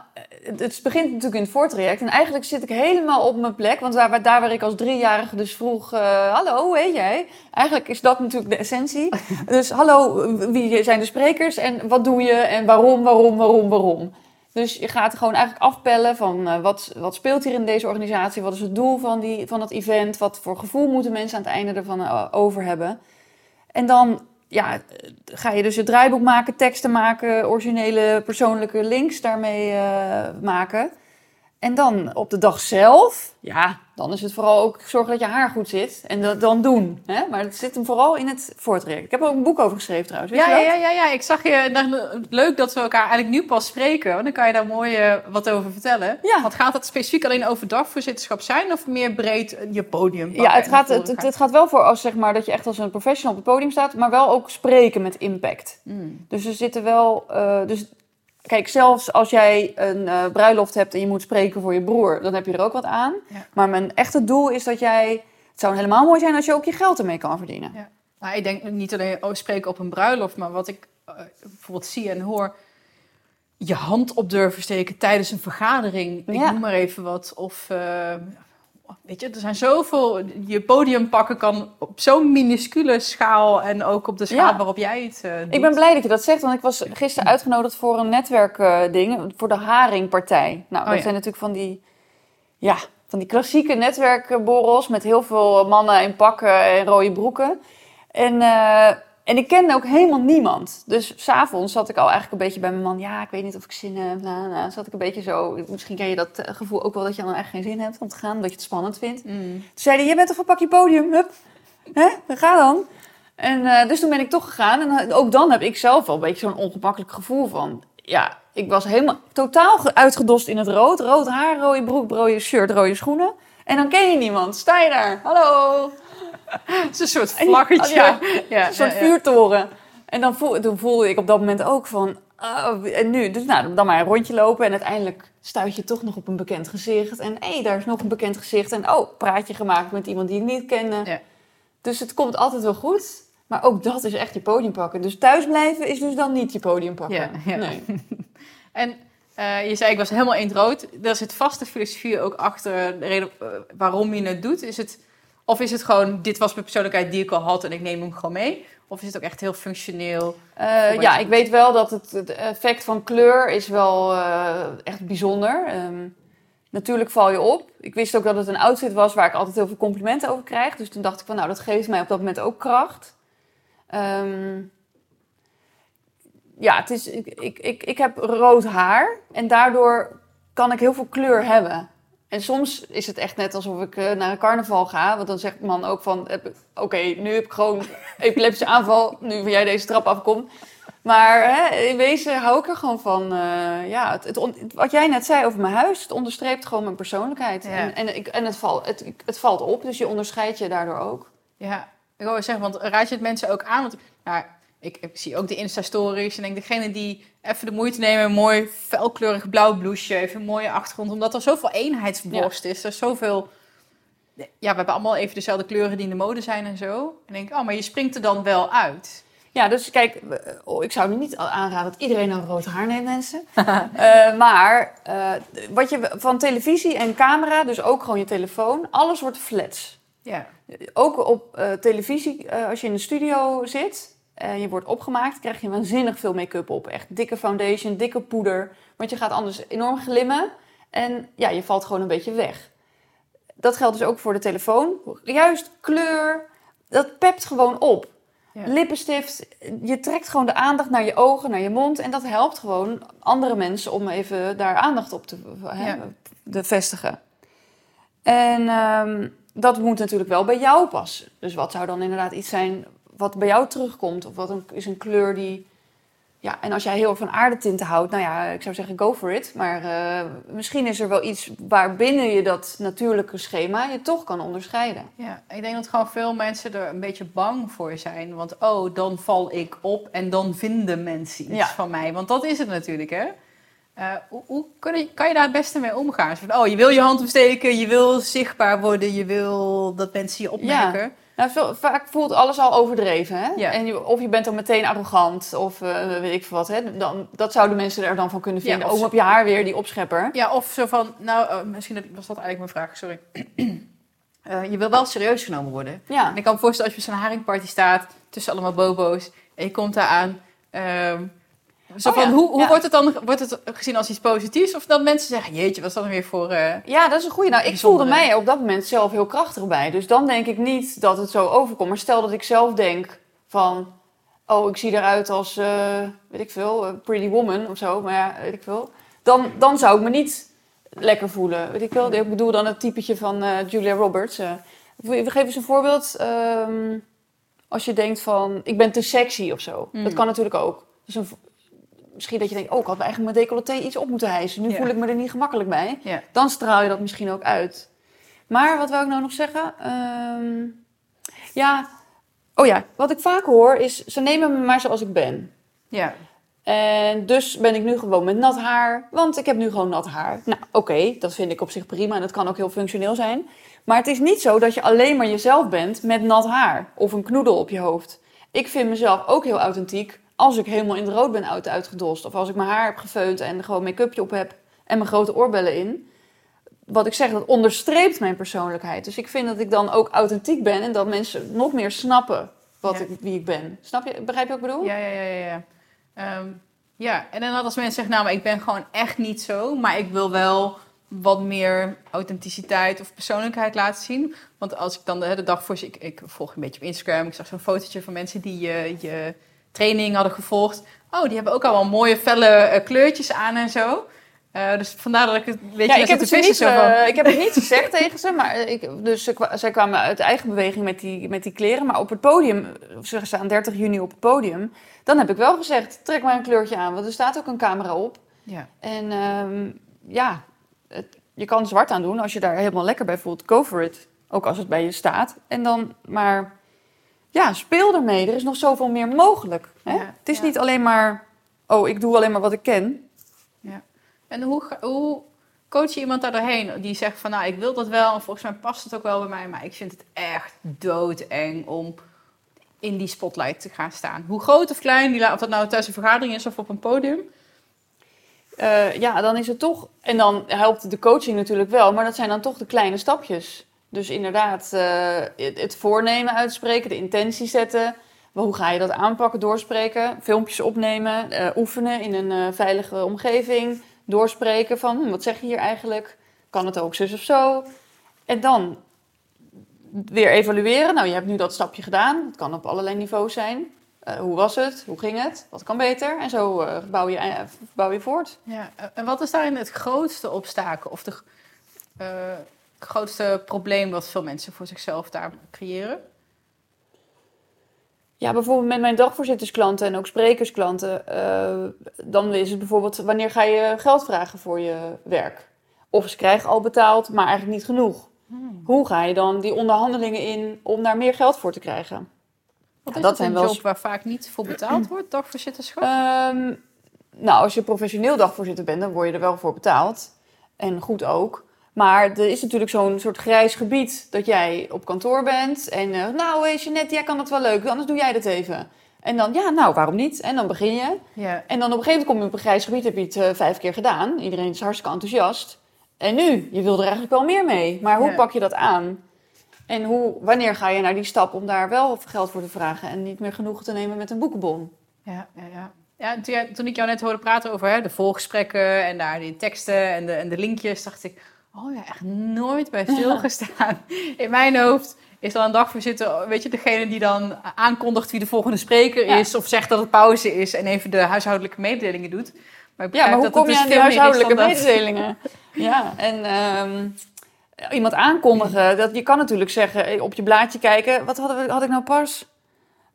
het, het begint natuurlijk in het voortraject. En eigenlijk zit ik helemaal op mijn plek. Want daar, waar- daar waar ik als driejarige dus vroeg... eh, hallo, hoe heet jij? Eigenlijk is dat natuurlijk de essentie. [LAUGHS] dus hallo, wie zijn de sprekers? En wat doe je? En waarom, waarom, waarom, waarom? Dus je gaat gewoon eigenlijk afpellen van... eh, wat, wat speelt hier in deze organisatie? Wat is het doel van, die, van het event? Wat voor gevoel moeten mensen aan het einde ervan over hebben? En dan ja, ga je dus het draaiboek maken, teksten maken, originele persoonlijke links daarmee eh, maken. En dan op de dag zelf, ja, dan is het vooral ook zorgen dat je haar goed zit. En dat dan doen. Hè? Maar het zit hem vooral in het voortraject. Ik heb er ook een boek over geschreven trouwens. Ja, je ja, ja, ja, ik zag je. nou, leuk dat we elkaar eigenlijk nu pas spreken, want dan kan je daar mooi eh, wat over vertellen. Ja. Want gaat dat specifiek alleen over dagvoorzitterschap zijn of meer breed eh, je podium? Ja, het gaat, het, het, het gaat wel voor als, zeg maar, dat je echt als een professional op het podium staat, maar wel ook spreken met impact. gaan? Mm. Dus er zitten wel. eh, dus kijk, zelfs als jij een eh, bruiloft hebt en je moet spreken voor je broer, dan heb je er ook wat aan. Ja. Maar mijn echte doel is dat jij. Het zou helemaal mooi zijn als je ook je geld ermee kan verdienen. Ja. Nou, ik denk niet alleen oh, spreken op een bruiloft, maar wat ik eh, bijvoorbeeld zie en hoor. Je hand op durven steken tijdens een vergadering. Ik Ja. noem maar even wat. Of eh, weet je, er zijn zoveel. Je podium pakken kan op zo'n minuscule schaal en ook op de schaal Ja. waarop jij het eh, doet. Ik ben blij dat je dat zegt, want ik was gisteren uitgenodigd voor een netwerkding, voor de Haringpartij. Nou, Oh, dat ja. zijn natuurlijk van die, ja, van die klassieke netwerkborrels met heel veel mannen in pakken en rode broeken. En, eh, en ik kende ook helemaal niemand. Dus s'avonds zat ik al eigenlijk een beetje bij mijn man. Ja, ik weet niet of ik zin heb. Nou, nou, zat ik een beetje zo. Misschien ken je dat eh, gevoel ook wel dat je dan echt geen zin hebt om te gaan, dat je het spannend vindt. Mm. Toen zei hij, je bent toch van pakje podium? Hup. Hè? Ga dan. En eh, dus toen ben ik toch gegaan. En eh, ook dan heb ik zelf wel een beetje zo'n ongemakkelijk gevoel van... Ja, ik was helemaal totaal ge- uitgedost in het rood. Rood haar, rode broek, rode shirt, rode schoenen. En dan ken je niemand. Sta je daar. Hallo. [LAUGHS] Het is een soort vlaggetje. ja, [LAUGHS] ja, Een soort vuurtoren. En dan voel, toen voelde ik op dat moment ook van... ah, en nu? Dus nou, dan maar een rondje lopen. En uiteindelijk stuit je toch nog op een bekend gezicht. En hé, hey, daar is nog een bekend gezicht. En oh, praatje gemaakt met iemand die ik niet kende. Ja. Dus het komt altijd wel goed. Maar ook dat is echt je podium pakken. Dus thuisblijven is dus dan niet je podium pakken. Ja, ja. Nee. [LAUGHS] En eh, je zei, ik was helemaal in het rood. Daar zit vaste filosofie ook achter de reden eh, waarom je het doet. Is het, of is het gewoon, dit was mijn persoonlijkheid die ik al had en ik neem hem gewoon mee? Of is het ook echt heel functioneel? Eh, ja, ik weet wel dat het, het effect van kleur is wel eh, echt bijzonder. Ehm natuurlijk val je op. Ik wist ook dat het een outfit was waar ik altijd heel veel complimenten over krijg. Dus toen dacht ik van, nou, dat geeft mij op dat moment ook kracht. Ehm, ja, het is, ik, ik, ik, ik heb rood haar en daardoor kan ik heel veel kleur hebben. En soms is het echt net alsof ik eh, naar een carnaval ga. Want dan zegt de man ook van... Oké, nu heb ik gewoon [LAUGHS] epileptische aanval. Nu jij deze trap afkomt. Maar hè, in wezen hou ik er gewoon van. eh, ja, het, wat jij net zei over mijn huis, het onderstreept gewoon mijn persoonlijkheid. Ja. En, en, ik, en het, valt, het, het valt op, dus je onderscheidt je daardoor ook. Ja, ik wil zeggen, want raad je het mensen ook aan? Want nou, ik, ik zie ook de Insta-stories en denk degene die even de moeite nemen, een mooi felkleurig blauw blouseje, even een mooie achtergrond, omdat er zoveel eenheidsworst is. Er is zoveel... Ja, we hebben allemaal even dezelfde kleuren die in de mode zijn en zo. En denk ik, oh, maar je springt er dan wel uit. Ja, dus kijk, oh, ik zou niet aanraden dat iedereen een rood haar neemt, mensen. [LAUGHS] Eh, maar eh, wat je van televisie en camera, dus ook gewoon je telefoon, alles wordt flats. Ja, Ook op eh, televisie, als je in de studio zit en je wordt opgemaakt, krijg je waanzinnig veel make-up op. Echt dikke foundation, dikke poeder. Want je gaat anders enorm glimmen en ja, je valt gewoon een beetje weg. Dat geldt dus ook voor de telefoon. Juist kleur, dat pept gewoon op. Ja. Lippenstift, je trekt gewoon de aandacht naar je ogen, naar je mond. En dat helpt gewoon andere mensen om even daar aandacht op te, Ja. te vestigen. En ehm, dat moet natuurlijk wel bij jou passen. Dus wat zou dan inderdaad iets zijn wat bij jou terugkomt? Of wat een, is een kleur die... Ja, en als jij heel erg van aardetinten houdt, nou ja, ik zou zeggen go for it. Maar eh, misschien is er wel iets waarbinnen je dat natuurlijke schema je toch kan onderscheiden. ja, ik denk dat gewoon veel mensen er een beetje bang voor zijn. Want oh, dan val ik op en dan vinden mensen iets Ja. van mij. Want dat is het natuurlijk, hè? Eh, hoe hoe kan, je, kan je daar het beste mee omgaan? Van, oh, je wil je hand opsteken, je wil zichtbaar worden, je wil dat mensen je opmerken. Nou, veel- vaak voelt alles al overdreven. Hè? Ja. En je, of je bent dan meteen arrogant, of eh, weet ik veel wat. Hè? Dan, dat zouden mensen er dan van kunnen Ja, vinden. of ze- op je haar weer, die opschepper. Ja, of zo van, nou, eh, misschien was dat eigenlijk mijn vraag, sorry. [CLEARS THROAT] Eh, je wil wel serieus genomen worden. Ja, En ik kan me voorstellen als je op zo'n haringparty staat, tussen allemaal bobo's, en je komt daar aan. ehm, zo Oh van, ja, hoe, hoe ja. wordt het dan wordt het gezien als iets positiefs? Of dat mensen zeggen, jeetje, wat is dat dan weer voor... eh, ja, dat is een goede. Nou, ik Bijzondere. voelde mij op dat moment zelf heel krachtig bij. Dus dan denk ik niet dat het zo overkomt. Maar stel dat ik zelf denk van... Oh, ik zie eruit als, eh, weet ik veel, pretty woman of zo. Maar ja, weet ik veel. Dan, dan zou ik me niet lekker voelen. Weet ik wel. Ik bedoel dan het typetje van eh, Julia Roberts. we geven eens een voorbeeld. Ehm, als je denkt van, ik ben te sexy of zo. Mm. Dat kan natuurlijk ook. Dus een, misschien dat je denkt, oh, ik had eigenlijk mijn decolleté iets op moeten hijsen. Nu Ja. voel ik me er niet gemakkelijk bij. ja. Dan straal je dat misschien ook uit. Maar wat wou ik nou nog zeggen? Ehm, ja, oh ja, wat ik vaak hoor is, ze nemen me maar zoals ik ben. ja, En dus ben ik nu gewoon met nat haar, want ik heb nu gewoon nat haar. Nou, oké, dat vind ik op zich prima en dat kan ook heel functioneel zijn. Maar het is niet zo dat je alleen maar jezelf bent met nat haar of een knoedel op je hoofd. Ik vind mezelf ook heel authentiek als ik helemaal in het rood ben uit uitgedost. Of als ik mijn haar heb gefeund en gewoon make-upje op heb en mijn grote oorbellen in. Wat ik zeg, dat onderstreept mijn persoonlijkheid. Dus ik vind dat ik dan ook authentiek ben en dat mensen nog meer snappen wat Ja. ik, wie ik ben. Snap je? Begrijp je wat ik bedoel? ja, ja, ja, ja. Ehm, ja, en dan als mensen zeggen, nou, maar ik ben gewoon echt niet zo, maar ik wil wel wat meer authenticiteit of persoonlijkheid laten zien. Want als ik dan de, de dag voor ik, ik volg een beetje op Instagram, ik zag zo'n fotootje van mensen die je, je training hadden gevolgd. Oh, die hebben ook allemaal mooie felle eh, kleurtjes aan en zo. Eh, dus vandaar dat ik het een beetje Ja, naar ik heb, het niet, zo van, eh, ik heb het niet gezegd [LAUGHS] tegen ze, maar ik, dus ze, zij kwamen uit eigen beweging met die, met die kleren. Maar op het podium, ze staan 30 juni op het podium, dan heb ik wel gezegd, trek maar een kleurtje aan, want er staat ook een camera op. ja. En ehm, ja, het- je kan zwart aan doen als je daar helemaal lekker bij voelt. Go for it, ook als het bij je staat. En dan, maar ja, speel ermee. Er is nog zoveel meer mogelijk. Hè? Ja, het is ja. niet alleen maar, oh, ik doe alleen maar wat ik ken. En hoe, hoe coach je iemand daar doorheen die zegt van nou ik wil dat wel en volgens mij past het ook wel bij mij, maar ik vind het echt doodeng om in die spotlight te gaan staan. Hoe groot of klein, die, of dat nou tijdens een vergadering is of op een podium. Eh, ja, dan is het toch. En dan helpt de coaching natuurlijk wel, maar dat zijn dan toch de kleine stapjes. Dus inderdaad, eh, het, voornemen uitspreken, de intentie zetten. Maar hoe ga je dat aanpakken, doorspreken, filmpjes opnemen, eh, oefenen in een eh, veilige omgeving, doorspreken van hm, wat zeg je hier eigenlijk? Kan het ook zus of zo? En dan weer evalueren. Nou, je hebt nu dat stapje gedaan. Het kan op allerlei niveaus zijn. Hoe was het? Hoe ging het? Wat kan beter? En zo bouw, je, bouw je voort. Ja, en wat is daarin het grootste obstakel of de grootste probleem wat veel mensen voor zichzelf daar creëren? Ja, bijvoorbeeld met mijn dagvoorzittersklanten en ook sprekersklanten. eh, dan is het bijvoorbeeld, wanneer ga je geld vragen voor je werk? Of ze krijgen al betaald, maar eigenlijk niet genoeg. Hmm. Hoe ga je dan die onderhandelingen in om daar meer geld voor te krijgen? Wat Ja, dat zijn een wel job waar vaak niet voor betaald wordt, dagvoorzitterschap? Ehm, nou, als je professioneel dagvoorzitter bent, dan word je er wel voor betaald. En goed ook. Maar er is natuurlijk zo'n soort grijs gebied dat jij op kantoor bent. En eh, nou, hé, Jeanette, jij kan dat wel leuk, anders doe jij dat even. En dan, ja, nou, waarom niet? En dan begin je. ja. En dan op een gegeven moment kom je op een grijs gebied, heb je het eh, vijf keer gedaan. Iedereen is hartstikke enthousiast. En nu, je wil er eigenlijk wel meer mee. Maar hoe Ja. pak je dat aan? En hoe, wanneer ga je naar die stap om daar wel geld voor te vragen en niet meer genoeg te nemen met een boekenbon? Ja, ja, ja. ja toen ik jou net hoorde praten over hè, de volgesprekken en daar die teksten en de, en de linkjes, dacht ik, oh ja, echt nooit bij [LAUGHS] stilgestaan. In mijn hoofd is dan een dagvoorzitter, weet je, degene die dan aankondigt wie de volgende spreker Ja. is, of zegt dat het pauze is en even de huishoudelijke mededelingen doet. Maar ik Ja, maar hoe dat kom je aan dus die dan huishoudelijke mededelingen? [LAUGHS] ja, en ehm, iemand aankondigen. Dat, je kan natuurlijk zeggen, eh, op je blaadje kijken. Wat hadden we, had ik nou pas?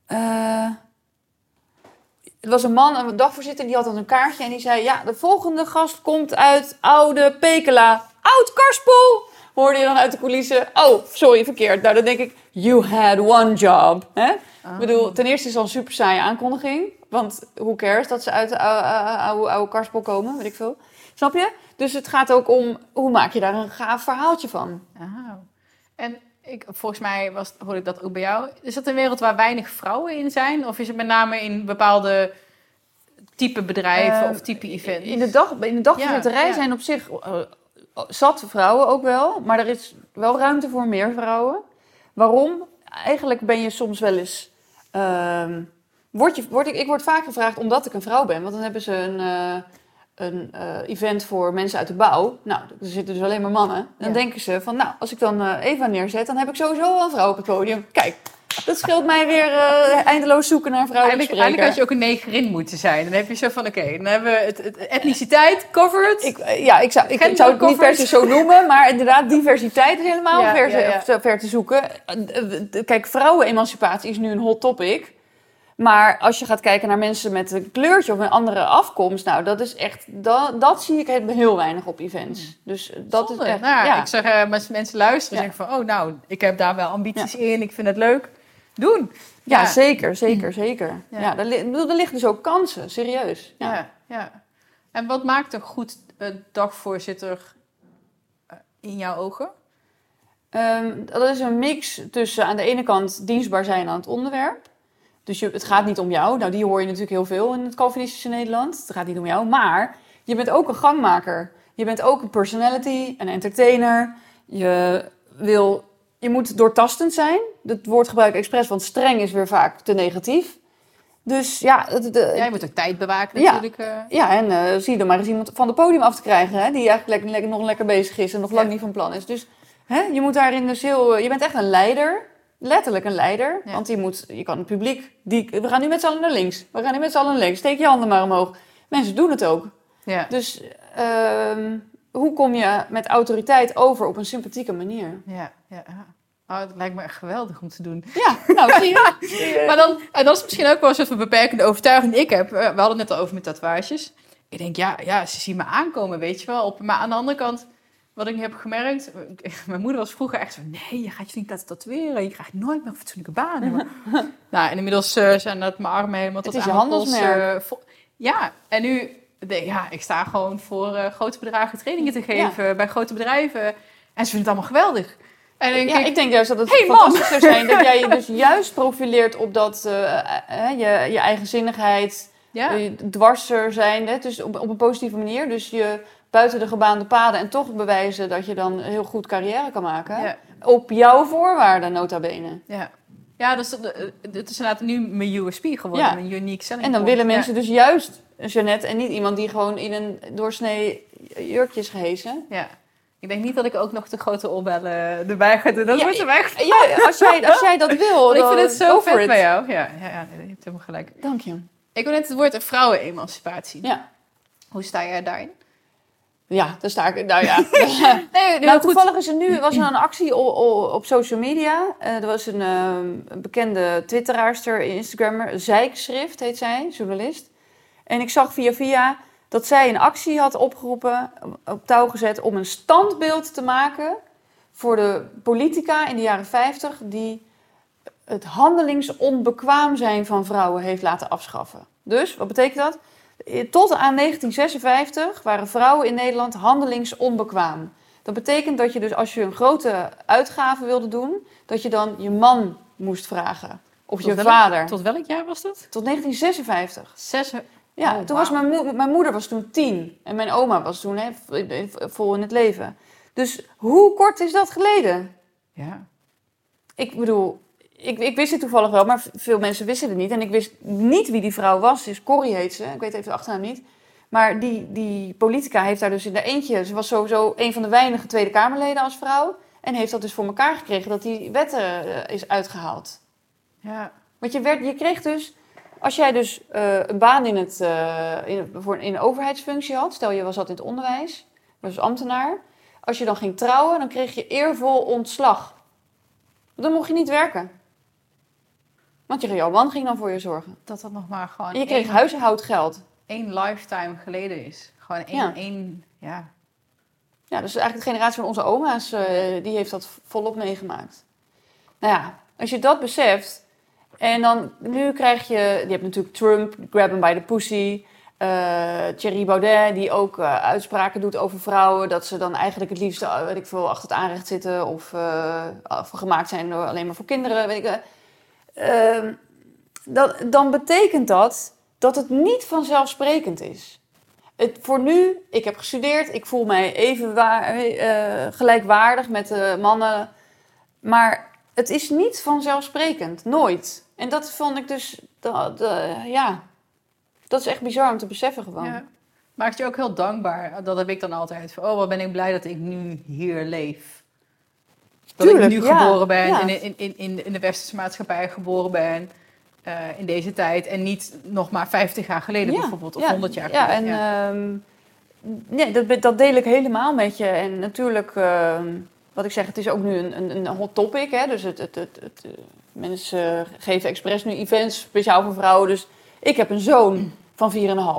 Eh, het was een man, een dagvoorzitter, die had dan een kaartje. En die zei, ja, de volgende gast komt uit Oude Pekela. Oud Karspel! Hoorde je dan uit de coulissen. Oh, sorry, verkeerd. Nou, dan denk ik, you had one job. Hè? Ik bedoel, ten eerste is het al een super saaie aankondiging. Want who cares dat ze uit de oude, oude, karspel komen, weet ik veel. Snap je? Dus het gaat ook om, hoe maak je daar een gaaf verhaaltje van? Oh. En ik, volgens mij was, hoorde ik dat ook bij jou. Is dat een wereld waar weinig vrouwen in zijn? Of is het met name in bepaalde type bedrijven Eh, of type events? In de, dag, in de Ja, ja. zijn op zich eh, zat vrouwen ook wel. Maar er is wel ruimte voor meer vrouwen. Waarom? Eigenlijk ben je soms wel eens... ehm, word je, word ik, ik word vaak gevraagd omdat ik een vrouw ben. Want dan hebben ze een, eh, een eh, event voor mensen uit de bouw. Nou, er zitten dus alleen maar mannen. Dan Ja. denken ze van, nou, als ik dan eh, Eva neerzet... dan heb ik sowieso wel een vrouw op het podium. Kijk, dat scheelt mij weer eh, eindeloos zoeken naar vrouwelijke Eigenlijk, eigenlijk had je ook een negerin moeten zijn. Dan heb je zo van, oké, dan hebben we het, het etniciteit covered. Ik, eh, ja, ik zou, ik, zou het niet per se zo noemen, maar inderdaad, diversiteit is helemaal Ja, ver, ja, ja. te- ver te zoeken. Eh, Kijk, vrouwenemancipatie is nu een hot topic. Maar als je gaat kijken naar mensen met een kleurtje of een andere afkomst, nou, dat is echt, dat, dat zie ik heel weinig op events. Dus dat Zonde. is echt, Nou ja. Ik zeg, als mensen luisteren, Ja. zeggen van, oh nou, ik heb daar wel ambities in, ik vind het leuk. Doen. Ja, zeker, zeker, zeker. Ja. Er, ik bedoel, liggen dus ook kansen, serieus. Ja. Ja, ja. En wat maakt een goed eh, dagvoorzitter eh, in jouw ogen? Ehm, dat is een mix tussen aan de ene kant dienstbaar zijn aan het onderwerp. Dus je, het gaat niet om jou. Nou, die hoor je natuurlijk heel veel in het Calvinistische Nederland. Het gaat niet om jou. Maar je bent ook een gangmaker. Je bent ook een personality, een entertainer. Je, wil, je moet doortastend zijn. Dat woord gebruik ik expres, want streng is weer vaak te negatief. Dus ja, de, Jij moet ook tijd bewaken Ja. natuurlijk. eh. ja, en eh, zie er maar eens iemand van het podium af te krijgen, hè, die eigenlijk lekker, lekker, nog lekker bezig is en nog lang Ja. niet van plan is. Dus hè, je moet daarin dus heel, eh, je bent echt een leider, letterlijk een leider, Ja. want je moet, je kan het publiek, die, we gaan nu met z'n allen naar links, we gaan nu met z'n allen naar links, steek je handen maar omhoog. Mensen doen het ook. ja. Dus ehm, hoe kom je met autoriteit over op een sympathieke manier? Ja, ja. Oh, dat lijkt me echt geweldig om te doen. Ja, nou zie je. [LAUGHS] Maar dan, en dat is misschien ook wel een soort van beperkende overtuiging die ik heb. Eh, We hadden het net al over met tatoeages. Ik denk, ja, ja, ze zien me aankomen, weet je wel. Op, maar aan de andere kant, wat ik nu heb gemerkt... [LAUGHS] Mijn moeder was vroeger echt zo... Nee, je gaat je niet laten tatoeëren. Je krijgt nooit meer een fatsoenlijke baan. Maar, [LAUGHS] nou, en inmiddels eh, zijn dat mijn armen helemaal tot Het is je aan de pols, handelsmerk. eh, ja, en nu... Ja, ik sta gewoon voor eh, grote bedragen trainingen te geven bij grote bedrijven. En ze vinden het allemaal geweldig. En denk Ja, ik, ik denk juist dat het Hey, man. fantastisch zou zijn dat [LAUGHS] jij je dus juist profileert op dat, eh, eh, je, je eigenzinnigheid, ja, dwarser zijn, hè? dus op, op een positieve manier. Dus je buiten de gebaande paden en toch bewijzen dat je dan heel goed carrière kan maken. ja. Op jouw voorwaarden, nota bene. Ja, ja dus dat- eh, dit is inderdaad nu mijn USP geworden, mijn unique selling En dan point. willen mensen dus juist een Jeannette en niet iemand die gewoon in een doorsnee jurkje is gehezen. Ja. Ik denk niet dat ik ook nog de grote opbellen erbij ga doen. Dat Ja, wordt. Ja, als jij, als jij dat [LAUGHS] wil, Want ik dan vind het zo vet it. bij jou. Ja, ja, ja je hebt helemaal gelijk. Dank je. Ik wil net het woord vrouwenemancipatie. Ja. Hoe sta jij daarin? Ja, daar sta ik. Nou ja. [LAUGHS] Nee, nou, toevallig is er nu was er een actie op, op social media. Eh, er was een, eh, een bekende Twitteraarster, Instagrammer, Zijkschrift heet zij, journalist. En ik zag via via dat zij een actie had opgeroepen, op touw gezet, om een standbeeld te maken voor de politica in de jaren 50 die het handelingsonbekwaam zijn van vrouwen heeft laten afschaffen. Dus, wat betekent dat? Tot aan 1956 waren vrouwen in Nederland handelingsonbekwaam. Dat betekent dat je dus als je een grote uitgave wilde doen, dat je dan je man moest vragen. Of Tot je welk- vader. Tot welk jaar was dat? Tot 1956. Zes. Ja, Oh, toen was mijn, mijn moeder was toen tien. En mijn oma was toen hè, vol in het leven. Dus hoe kort is dat geleden? Ja. Ik bedoel, ik, ik wist het toevallig wel, maar veel mensen wisten het niet. En ik wist niet wie die vrouw was. Dus Corrie heet ze. Ik weet even de achternaam niet. Maar die, die politica heeft daar dus in de eentje... Ze was sowieso een van de weinige Tweede Kamerleden als vrouw. En heeft dat dus voor elkaar gekregen dat die wetten eh, is uitgehaald. Ja. Want je, werd, je kreeg dus... Als jij dus eh, een baan in, het, eh, in, voor, in een overheidsfunctie had... Stel je was dat in het onderwijs, was ambtenaar... Als je dan ging trouwen, dan kreeg je eervol ontslag. Dan mocht je niet werken. Want je, jouw man ging dan voor je zorgen. Dat dat nog maar gewoon En je kreeg één, huishoudgeld. één lifetime geleden is. Gewoon één, Ja. één ja. Ja, dus eigenlijk de generatie van onze oma's, eh, die heeft dat volop meegemaakt. Nou ja, als je dat beseft... En dan, nu krijg je... Je hebt natuurlijk Trump, grab him by the pussy... eh Thierry Baudet, die ook eh, uitspraken doet over vrouwen... dat ze dan eigenlijk het liefst, eh, weet ik veel, achter het aanrecht zitten... of gemaakt zijn door, alleen maar voor kinderen, weet ik. Ehm, dan, dan betekent dat dat het niet vanzelfsprekend is. Het, voor nu, ik heb gestudeerd, ik voel mij even waar, gelijkwaardig met mannen. Maar het is niet vanzelfsprekend, nooit. En dat vond ik dus, dat, ja, dat is echt bizar om te beseffen gewoon. ja. Maakt je ook heel dankbaar. Dat heb ik dan altijd. Van, oh, wat ben ik blij dat ik nu hier leef. Dat Tuurlijk, ik nu ja, geboren ben, ja. in, in, in, in, de westerse maatschappij geboren ben. eh, in deze tijd. En niet nog maar 50 jaar geleden Ja, bijvoorbeeld. Of ja, 100 jaar Ja, en geleden. Ja. ehm, nee, dat, dat deel ik helemaal met je. En natuurlijk, ehm, wat ik zeg, het is ook nu een, een, een hot topic. Hè? Dus het, het, het, het, eh, mensen geven expres nu events speciaal voor vrouwen. Dus ik heb een zoon van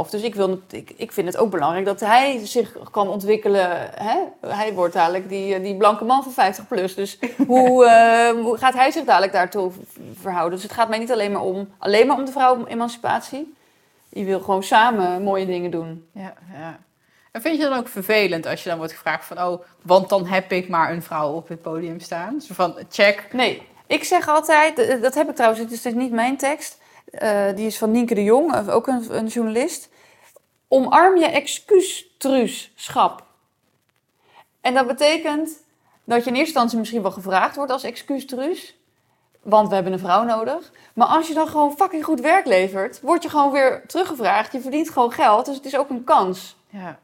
4,5. Dus ik, wil, ik, ik vind het ook belangrijk dat hij zich kan ontwikkelen. Hè? Hij wordt dadelijk die, eh, die blanke man van 50 plus. Dus hoe, [LAUGHS] eh, hoe gaat hij zich dadelijk daartoe verhouden? Dus het gaat mij niet alleen maar om, alleen maar om de vrouwenemancipatie. Je wil gewoon samen mooie dingen doen. Ja, ja. En vind je dan ook vervelend als je dan wordt gevraagd van... oh, want dan heb ik maar een vrouw op het podium staan? Zo van, check. Nee, ik zeg altijd, dat heb ik trouwens, het is dus niet mijn tekst. eh, die is van Nienke de Jong, eh, ook een, een journalist. Omarm je excuustruuschap. En dat betekent dat je in eerste instantie misschien wel gevraagd wordt als excuustruus. Want we hebben een vrouw nodig. Maar als je dan gewoon fucking goed werk levert, word je gewoon weer teruggevraagd. Je verdient gewoon geld, dus het is ook een kans. Ja,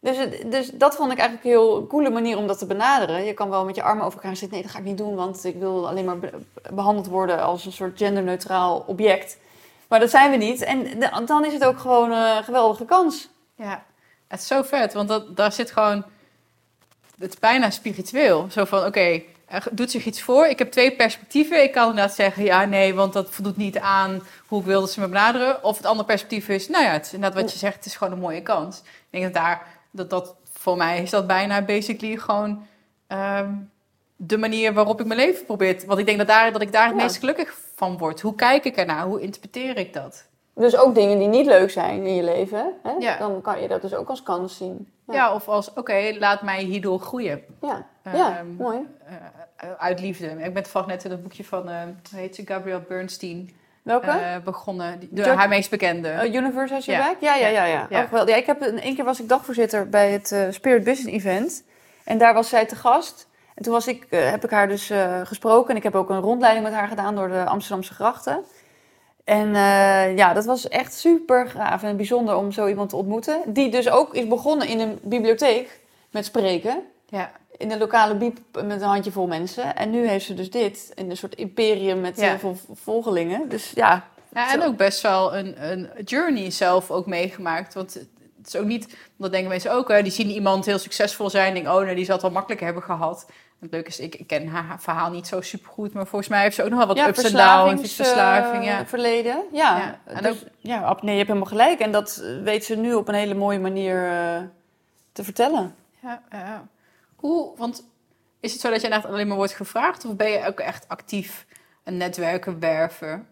Dus, dus dat vond ik eigenlijk een heel coole manier om dat te benaderen. Je kan wel met je armen over elkaar zitten. Nee, dat ga ik niet doen, want ik wil alleen maar be- behandeld worden als een soort genderneutraal object. Maar dat zijn we niet. En dan is het ook gewoon een geweldige kans. ja. Het is zo vet, want dat, daar zit gewoon... Het is bijna spiritueel. Zo van, oké, er doet zich iets voor. Ik heb twee perspectieven. Ik kan inderdaad zeggen, ja, nee, want dat voldoet niet aan hoe ik wil dat ze me benaderen. Of het andere perspectief is, nou ja, het is inderdaad wat je zegt, het is gewoon een mooie kans. Ik denk dat daar, dat, dat voor mij is dat bijna basically gewoon ehm, de manier waarop ik mijn leven probeer. Want ik denk dat, daar, dat ik daar het Ja. meest gelukkig van word. Hoe kijk ik ernaar? Hoe interpreteer ik dat? Dus ook dingen die niet leuk zijn in je leven, hè? Ja. dan kan je dat dus ook als kans zien. Ja, of als, oké, laat mij hierdoor groeien. ja. ja Ehm, mooi. eh, uit liefde. Ik ben toevallig net in het boekje van, eh hoe heet ze, Gabrielle Bernstein Welke? eh, begonnen. De, George- haar meest bekende. Uh, Universe has your Ja. back? Ja, ja, ja. ja. Ja. Wel. ja ik heb een, keer was ik dagvoorzitter bij het eh, Spirit Business Event. En daar was zij te gast. En toen was ik, eh, heb ik haar dus gesproken. En ik heb ook een rondleiding met haar gedaan door de Amsterdamse grachten. En ja, dat was echt super gaaf en bijzonder om zo iemand te ontmoeten. Die dus ook is begonnen in een bibliotheek met spreken. ja. In een lokale biep met een handjevol mensen. En nu heeft ze dus dit in een soort imperium met Ja. heel veel volgelingen. Dus ja, Ja, en ook best wel een, een journey zelf ook meegemaakt. Want het is ook niet, dat denken mensen ook, hè, die zien iemand heel succesvol zijn en denken, oh, nou, die zal het wel makkelijk hebben gehad. Het leuke is, ik, ik ken haar verhaal niet zo super goed, maar volgens mij heeft ze ook nog wel wat ups en downs, verslaving, ja. uh, verleden. Ja, ja. En dus, ook, ja, nee, je hebt helemaal gelijk. En dat weet ze nu op een hele mooie manier uh, te vertellen. Ja, ja. Hoe, want is het zo dat je echt alleen maar wordt gevraagd, of ben je ook echt actief een netwerken werven?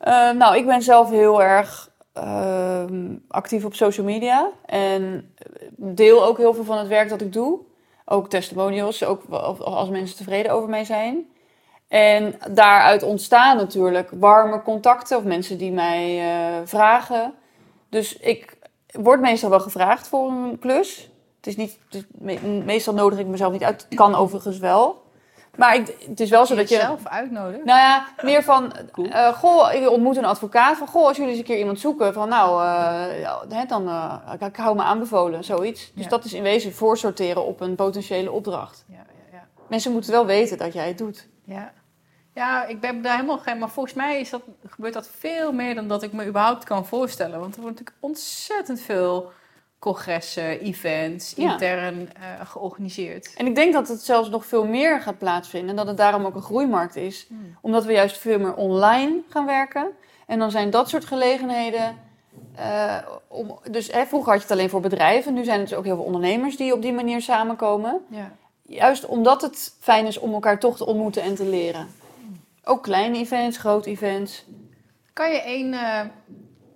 Uh, nou, ik ben zelf heel erg uh, actief op social media en deel ook heel veel van het werk dat ik doe. Ook testimonials, ook als mensen tevreden over mij zijn. En daaruit ontstaan natuurlijk warme contacten of mensen die mij uh, vragen. Dus ik word meestal wel gevraagd voor een klus. Het is niet, het is meestal nodig ik mezelf niet uit. Het kan overigens wel. Maar ik, het is wel zo dat je... zelf uitnodigen? Nou ja, meer van... Cool. Uh, goh, ik ontmoet een advocaat. Van, goh, als jullie eens een keer iemand zoeken. Van, nou, uh, dan... Uh, ik hou me aanbevolen, zoiets. Dus ja. dat is in wezen voorsorteren op een potentiële opdracht. Ja, ja, ja. Mensen moeten wel weten dat jij het doet. Ja. Ja, ik ben daar helemaal geen... Maar volgens mij is dat, gebeurt dat veel meer dan dat ik me überhaupt kan voorstellen. Want er wordt natuurlijk ontzettend veel congressen, events, intern uh, georganiseerd. En ik denk dat het zelfs nog veel meer gaat plaatsvinden. En dat het daarom ook een groeimarkt is. Hmm. Omdat we juist veel meer online gaan werken. En dan zijn dat soort gelegenheden... Uh, om, dus hè, vroeger had je het alleen voor bedrijven. Nu zijn het dus ook heel veel ondernemers die op die manier samenkomen. Ja. Juist omdat het fijn is om elkaar toch te ontmoeten en te leren. Ook kleine events, grote events. Kan je één...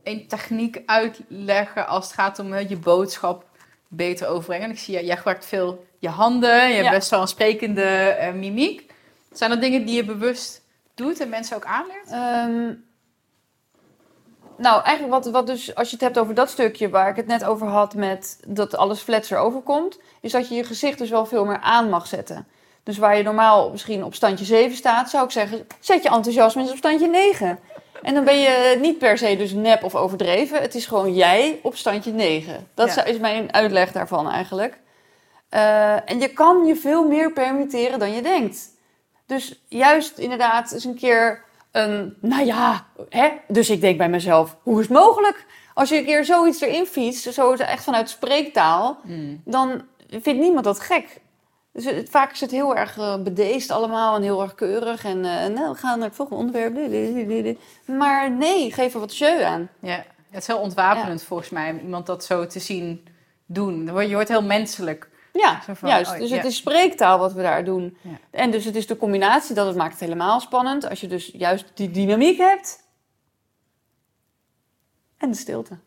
Een techniek uitleggen als het gaat om je boodschap beter overbrengen? Ik zie, jij gebruikt veel je handen, je hebt best wel een sprekende uh, mimiek. Zijn dat dingen die je bewust doet en mensen ook aanleert? Um, nou, eigenlijk wat, wat dus, als je het hebt over dat stukje waar ik het net over had met dat alles flatser overkomt, is dat je je gezicht dus wel veel meer aan mag zetten. Dus waar je normaal misschien op standje 7 staat, zou ik zeggen, zet je enthousiasme eens op standje 9. En dan ben je niet per se dus nep of overdreven. Het is gewoon jij op standje 9. Dat is mijn uitleg daarvan eigenlijk. Uh, en je kan je veel meer permitteren dan je denkt. Dus juist inderdaad eens een keer een, nou ja, hè? dus ik denk bij mezelf, hoe is het mogelijk? Als je een keer zoiets erin fietst, zo echt vanuit spreektaal, mm. dan vindt niemand dat gek. Dus het, vaak is het heel erg uh, bedeesd allemaal en heel erg keurig. En uh, nou, we gaan naar het volgende onderwerp. Maar nee, geef er wat jeu aan. Ja, het is heel ontwapenend volgens mij om iemand dat zo te zien doen. Je wordt heel menselijk. Ja, van, juist. Oh, dus het is spreektaal wat we daar doen. Ja. En dus het is de combinatie, dat het maakt het helemaal spannend. Als je dus juist die dynamiek hebt. En de stilte.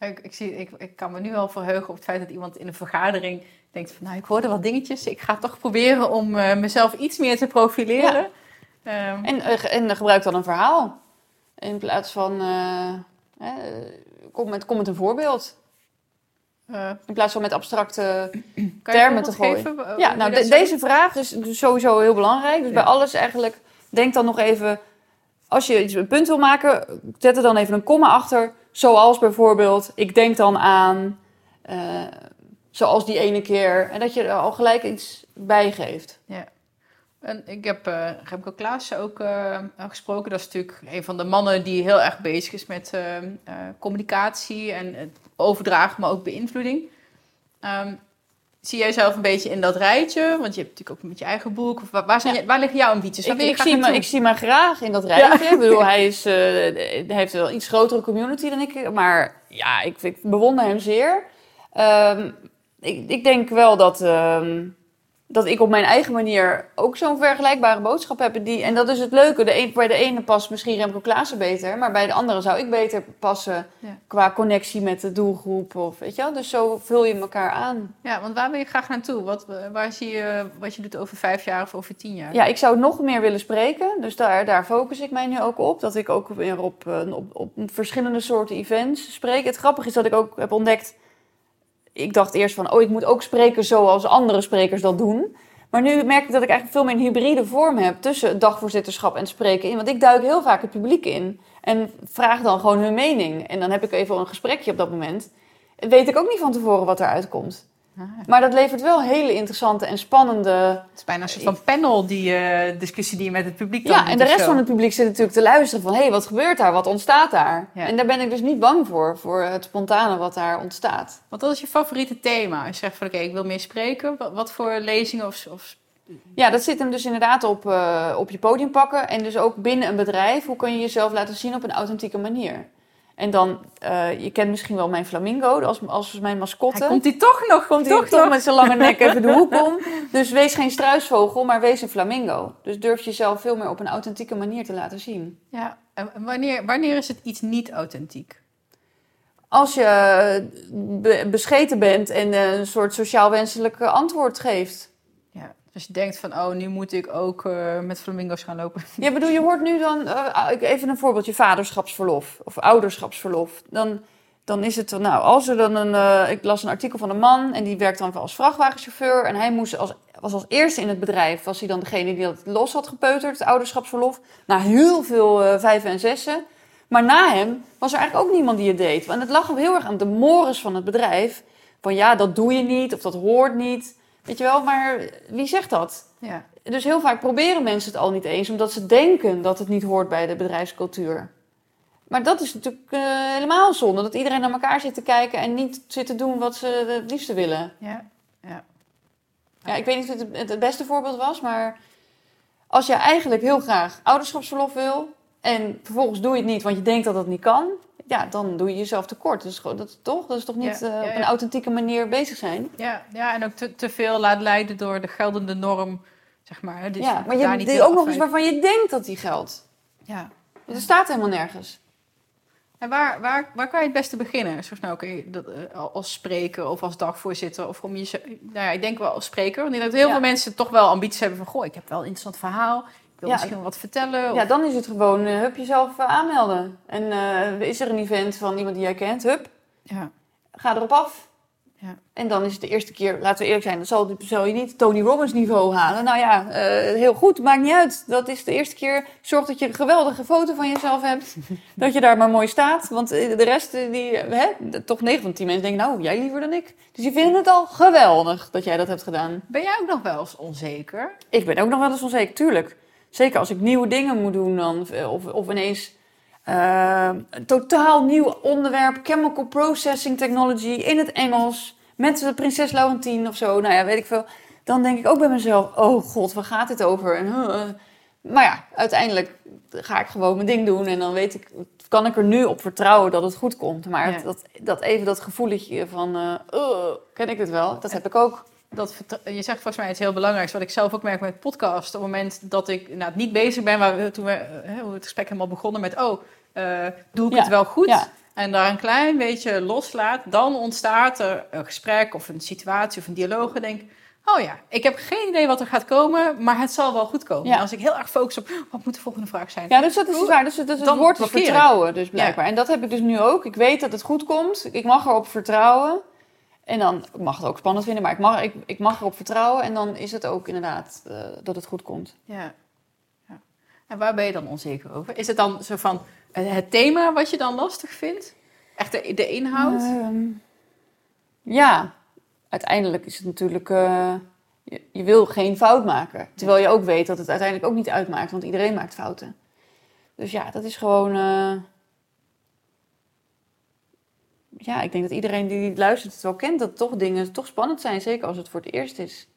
Ik, ik, zie, ik, ik kan me nu al verheugen op het feit dat iemand in een vergadering denkt van... nou, ik hoorde wat dingetjes, ik ga toch proberen om uh, mezelf iets meer te profileren. Ja. Um, en, uh, en gebruik dan een verhaal. In plaats van, uh, kom, met, kom met een voorbeeld. in plaats van met abstracte termen te gooien. Geven, ja, nou, de, deze vraag is dus sowieso heel belangrijk. Dus ja. bij alles eigenlijk, denk dan nog even... Als je iets een punt wil maken, zet er dan even een komma achter Zoals bijvoorbeeld, ik denk dan aan, uh, zoals die ene keer. En dat je er al gelijk iets bij geeft. Ja. En ik heb uh, Remco Klaassen ook uh, gesproken. Dat is natuurlijk een van de mannen die heel erg bezig is met communicatie en het overdragen, maar ook beïnvloeding. Um, Zie jij zelf een beetje in dat rijtje? Want je hebt natuurlijk ook met je eigen boek. Of waar, zijn, waar liggen jouw ambities? Ik, ik, zie me, ik zie me graag in dat rijtje. Ik bedoel, hij, is, uh, hij heeft wel iets grotere community dan ik. Maar ja, ik, ik bewonder hem zeer. Um, ik, ik, denk wel dat... Um, dat ik op mijn eigen manier ook zo'n vergelijkbare boodschap heb. Die, en dat is het leuke. De een, bij de ene past misschien Remco Klaassen beter. Maar bij de andere zou ik beter passen qua connectie met de doelgroep. Of, weet je wel? Dus zo vul je elkaar aan. Ja, want waar wil je graag naartoe? Wat, waar zie je wat je doet over vijf jaar of over tien jaar? Ja, ik zou nog meer willen spreken. Dus daar, daar focus ik mij nu ook op. Dat ik ook weer op, op, op, op verschillende soorten events spreek. Het grappige is dat ik ook heb ontdekt ik dacht eerst van, oh, ik moet ook spreken zoals andere sprekers dat doen. Maar nu merk ik dat ik eigenlijk veel meer een hybride vorm heb tussen dagvoorzitterschap en spreken in. Want ik duik heel vaak het publiek in en vraag dan gewoon hun mening. En dan heb ik even een gesprekje op dat moment. Weet ik ook niet van tevoren wat eruit komt. Ah, Maar dat levert wel hele interessante en spannende... het is bijna een soort van panel, die eh, discussie die je met het publiek dan Ja, en de rest van het publiek zit natuurlijk te luisteren van... hé, hey, wat gebeurt daar? Wat ontstaat daar? Ja. En daar ben ik dus niet bang voor, voor het spontane wat daar ontstaat. Want wat is je favoriete thema? Als je zegt van oké, ik wil meer spreken. Wat, wat voor lezingen of, of... Ja, dat zit hem dus inderdaad op, eh, op je podium pakken. En dus ook binnen een bedrijf, hoe kun je jezelf laten zien op een authentieke manier? En dan, eh, je kent misschien wel mijn flamingo als, als mijn mascotte. Hij komt die toch nog? Komt hij toch, toch nog? met zijn lange nek even de hoek [LAUGHS] om. Dus wees geen struisvogel, maar wees een flamingo. Dus durf jezelf veel meer op een authentieke manier te laten zien. Ja, en wanneer, wanneer is het iets niet authentiek? Als je be- bescheten bent en eh, een soort sociaal wenselijk antwoord geeft. Ja, dus je denkt van, oh, nu moet ik ook eh, met flamingo's gaan lopen. Ja, bedoel, je hoort nu dan, eh, even een voorbeeldje, vaderschapsverlof of ouderschapsverlof. Dan, dan is het, nou, als er dan een, eh, ik las een artikel van een man en die werkt dan als vrachtwagenchauffeur. En hij moest als, was als eerste in het bedrijf, was hij dan degene die dat los had gepeuterd, het ouderschapsverlof. Na heel veel vijven en zessen. Maar na hem was er eigenlijk ook niemand die het deed. Want het lag ook heel erg aan de mores van het bedrijf. Van ja, dat doe je niet of dat hoort niet. Weet je wel, maar wie zegt dat? Ja, Dus heel vaak proberen mensen het al niet eens, omdat ze denken dat het niet hoort bij de bedrijfscultuur. Maar dat is natuurlijk eh, helemaal zonde, dat iedereen naar elkaar zit te kijken en niet zit te doen wat ze het liefste willen. ja, ja. Ja, ik weet niet of het het- het beste voorbeeld was, maar als je eigenlijk heel graag ouderschapsverlof wil en vervolgens doe je het niet, want je denkt dat het niet kan, ja, dan doe je jezelf tekort. Gewoon, dat, is toch? Dat is toch niet Ja, eh, ja, op een authentieke manier bezig zijn? Ja, ja, en ook te, te veel laat leiden door de geldende norm, zeg maar. Dus ja, maar je niet die ook nog eens waarvan je denkt dat die geldt. Ja. Er staat helemaal nergens. En waar, waar, waar kan je het beste beginnen? Zoals nou, kun je dat, eh, als spreker of als dagvoorzitter of om je... Nou ja, ik denk wel als spreker. Want ik denk dat heel veel mensen toch wel ambities hebben van... Goh, ik heb wel een interessant verhaal. Wil Ja. misschien wat vertellen. Ja, dan is het gewoon, eh, hup, jezelf eh, aanmelden. En eh, is er een event van iemand die jij kent, hup, ja. ga erop af. Ja. En dan is het de eerste keer, laten we eerlijk zijn, dan zal, zal je niet Tony Robbins niveau halen. Nou ja, heel goed, maakt niet uit. Dat is de eerste keer, zorg dat je een geweldige foto van jezelf hebt. [LAUGHS] dat je daar maar mooi staat. Want de rest, die, hè, toch 9 van 10 mensen denken, nou, jij liever dan ik. Dus die vinden het al geweldig dat jij dat hebt gedaan. Ben jij ook nog wel eens onzeker? Ik ben ook nog wel eens onzeker, tuurlijk. Zeker als ik nieuwe dingen moet doen dan. Of, of ineens eh, een totaal nieuw onderwerp. Chemical Processing Technology in het Engels. Met de prinses Laurentien of zo. Nou ja, weet ik veel. Dan denk ik ook bij mezelf, oh god, waar gaat dit over? En, eh, maar ja, uiteindelijk ga ik gewoon mijn ding doen. En dan weet ik, kan ik er nu op vertrouwen dat het goed komt. Maar Ja. dat, dat even dat gevoeletje van, eh, "Ugh, ken ik het wel? Dat heb ik ook. Dat, je zegt volgens mij iets heel belangrijks, wat ik zelf ook merk met podcast. Op het moment dat ik nou, niet bezig ben, waar we, toen we eh, hoe het gesprek helemaal begonnen met, oh, eh, doe ik Ja, het wel goed? ja. En daar een klein beetje loslaat, dan ontstaat er een gesprek of een situatie of een dialoog. En denk, oh ja, ik heb geen idee wat er gaat komen, maar het zal wel goed komen. Ja. Als ik heel erg focus op, wat moet de volgende vraag zijn? Ja, dus dat is waar. Dus het, dus het woord ik. vertrouwen, dus blijkbaar. En dat heb ik dus nu ook. Ik weet dat het goed komt. Ik mag erop vertrouwen. En dan ik mag het ook spannend vinden, maar ik mag, ik, ik mag erop vertrouwen. En dan is het ook inderdaad eh, dat het goed komt. Ja. ja. En waar ben je dan onzeker over? Is het dan zo van eh, het thema wat je dan lastig vindt? Echt de, de inhoud? Ehm, ja, uiteindelijk is het natuurlijk. eh, je, je wil geen fout maken. Terwijl je ook weet dat het uiteindelijk ook niet uitmaakt, want iedereen maakt fouten. Dus ja, dat is gewoon. Ja, ik denk dat iedereen die luistert het wel kent, dat toch dingen toch spannend zijn, zeker als het voor het eerst is.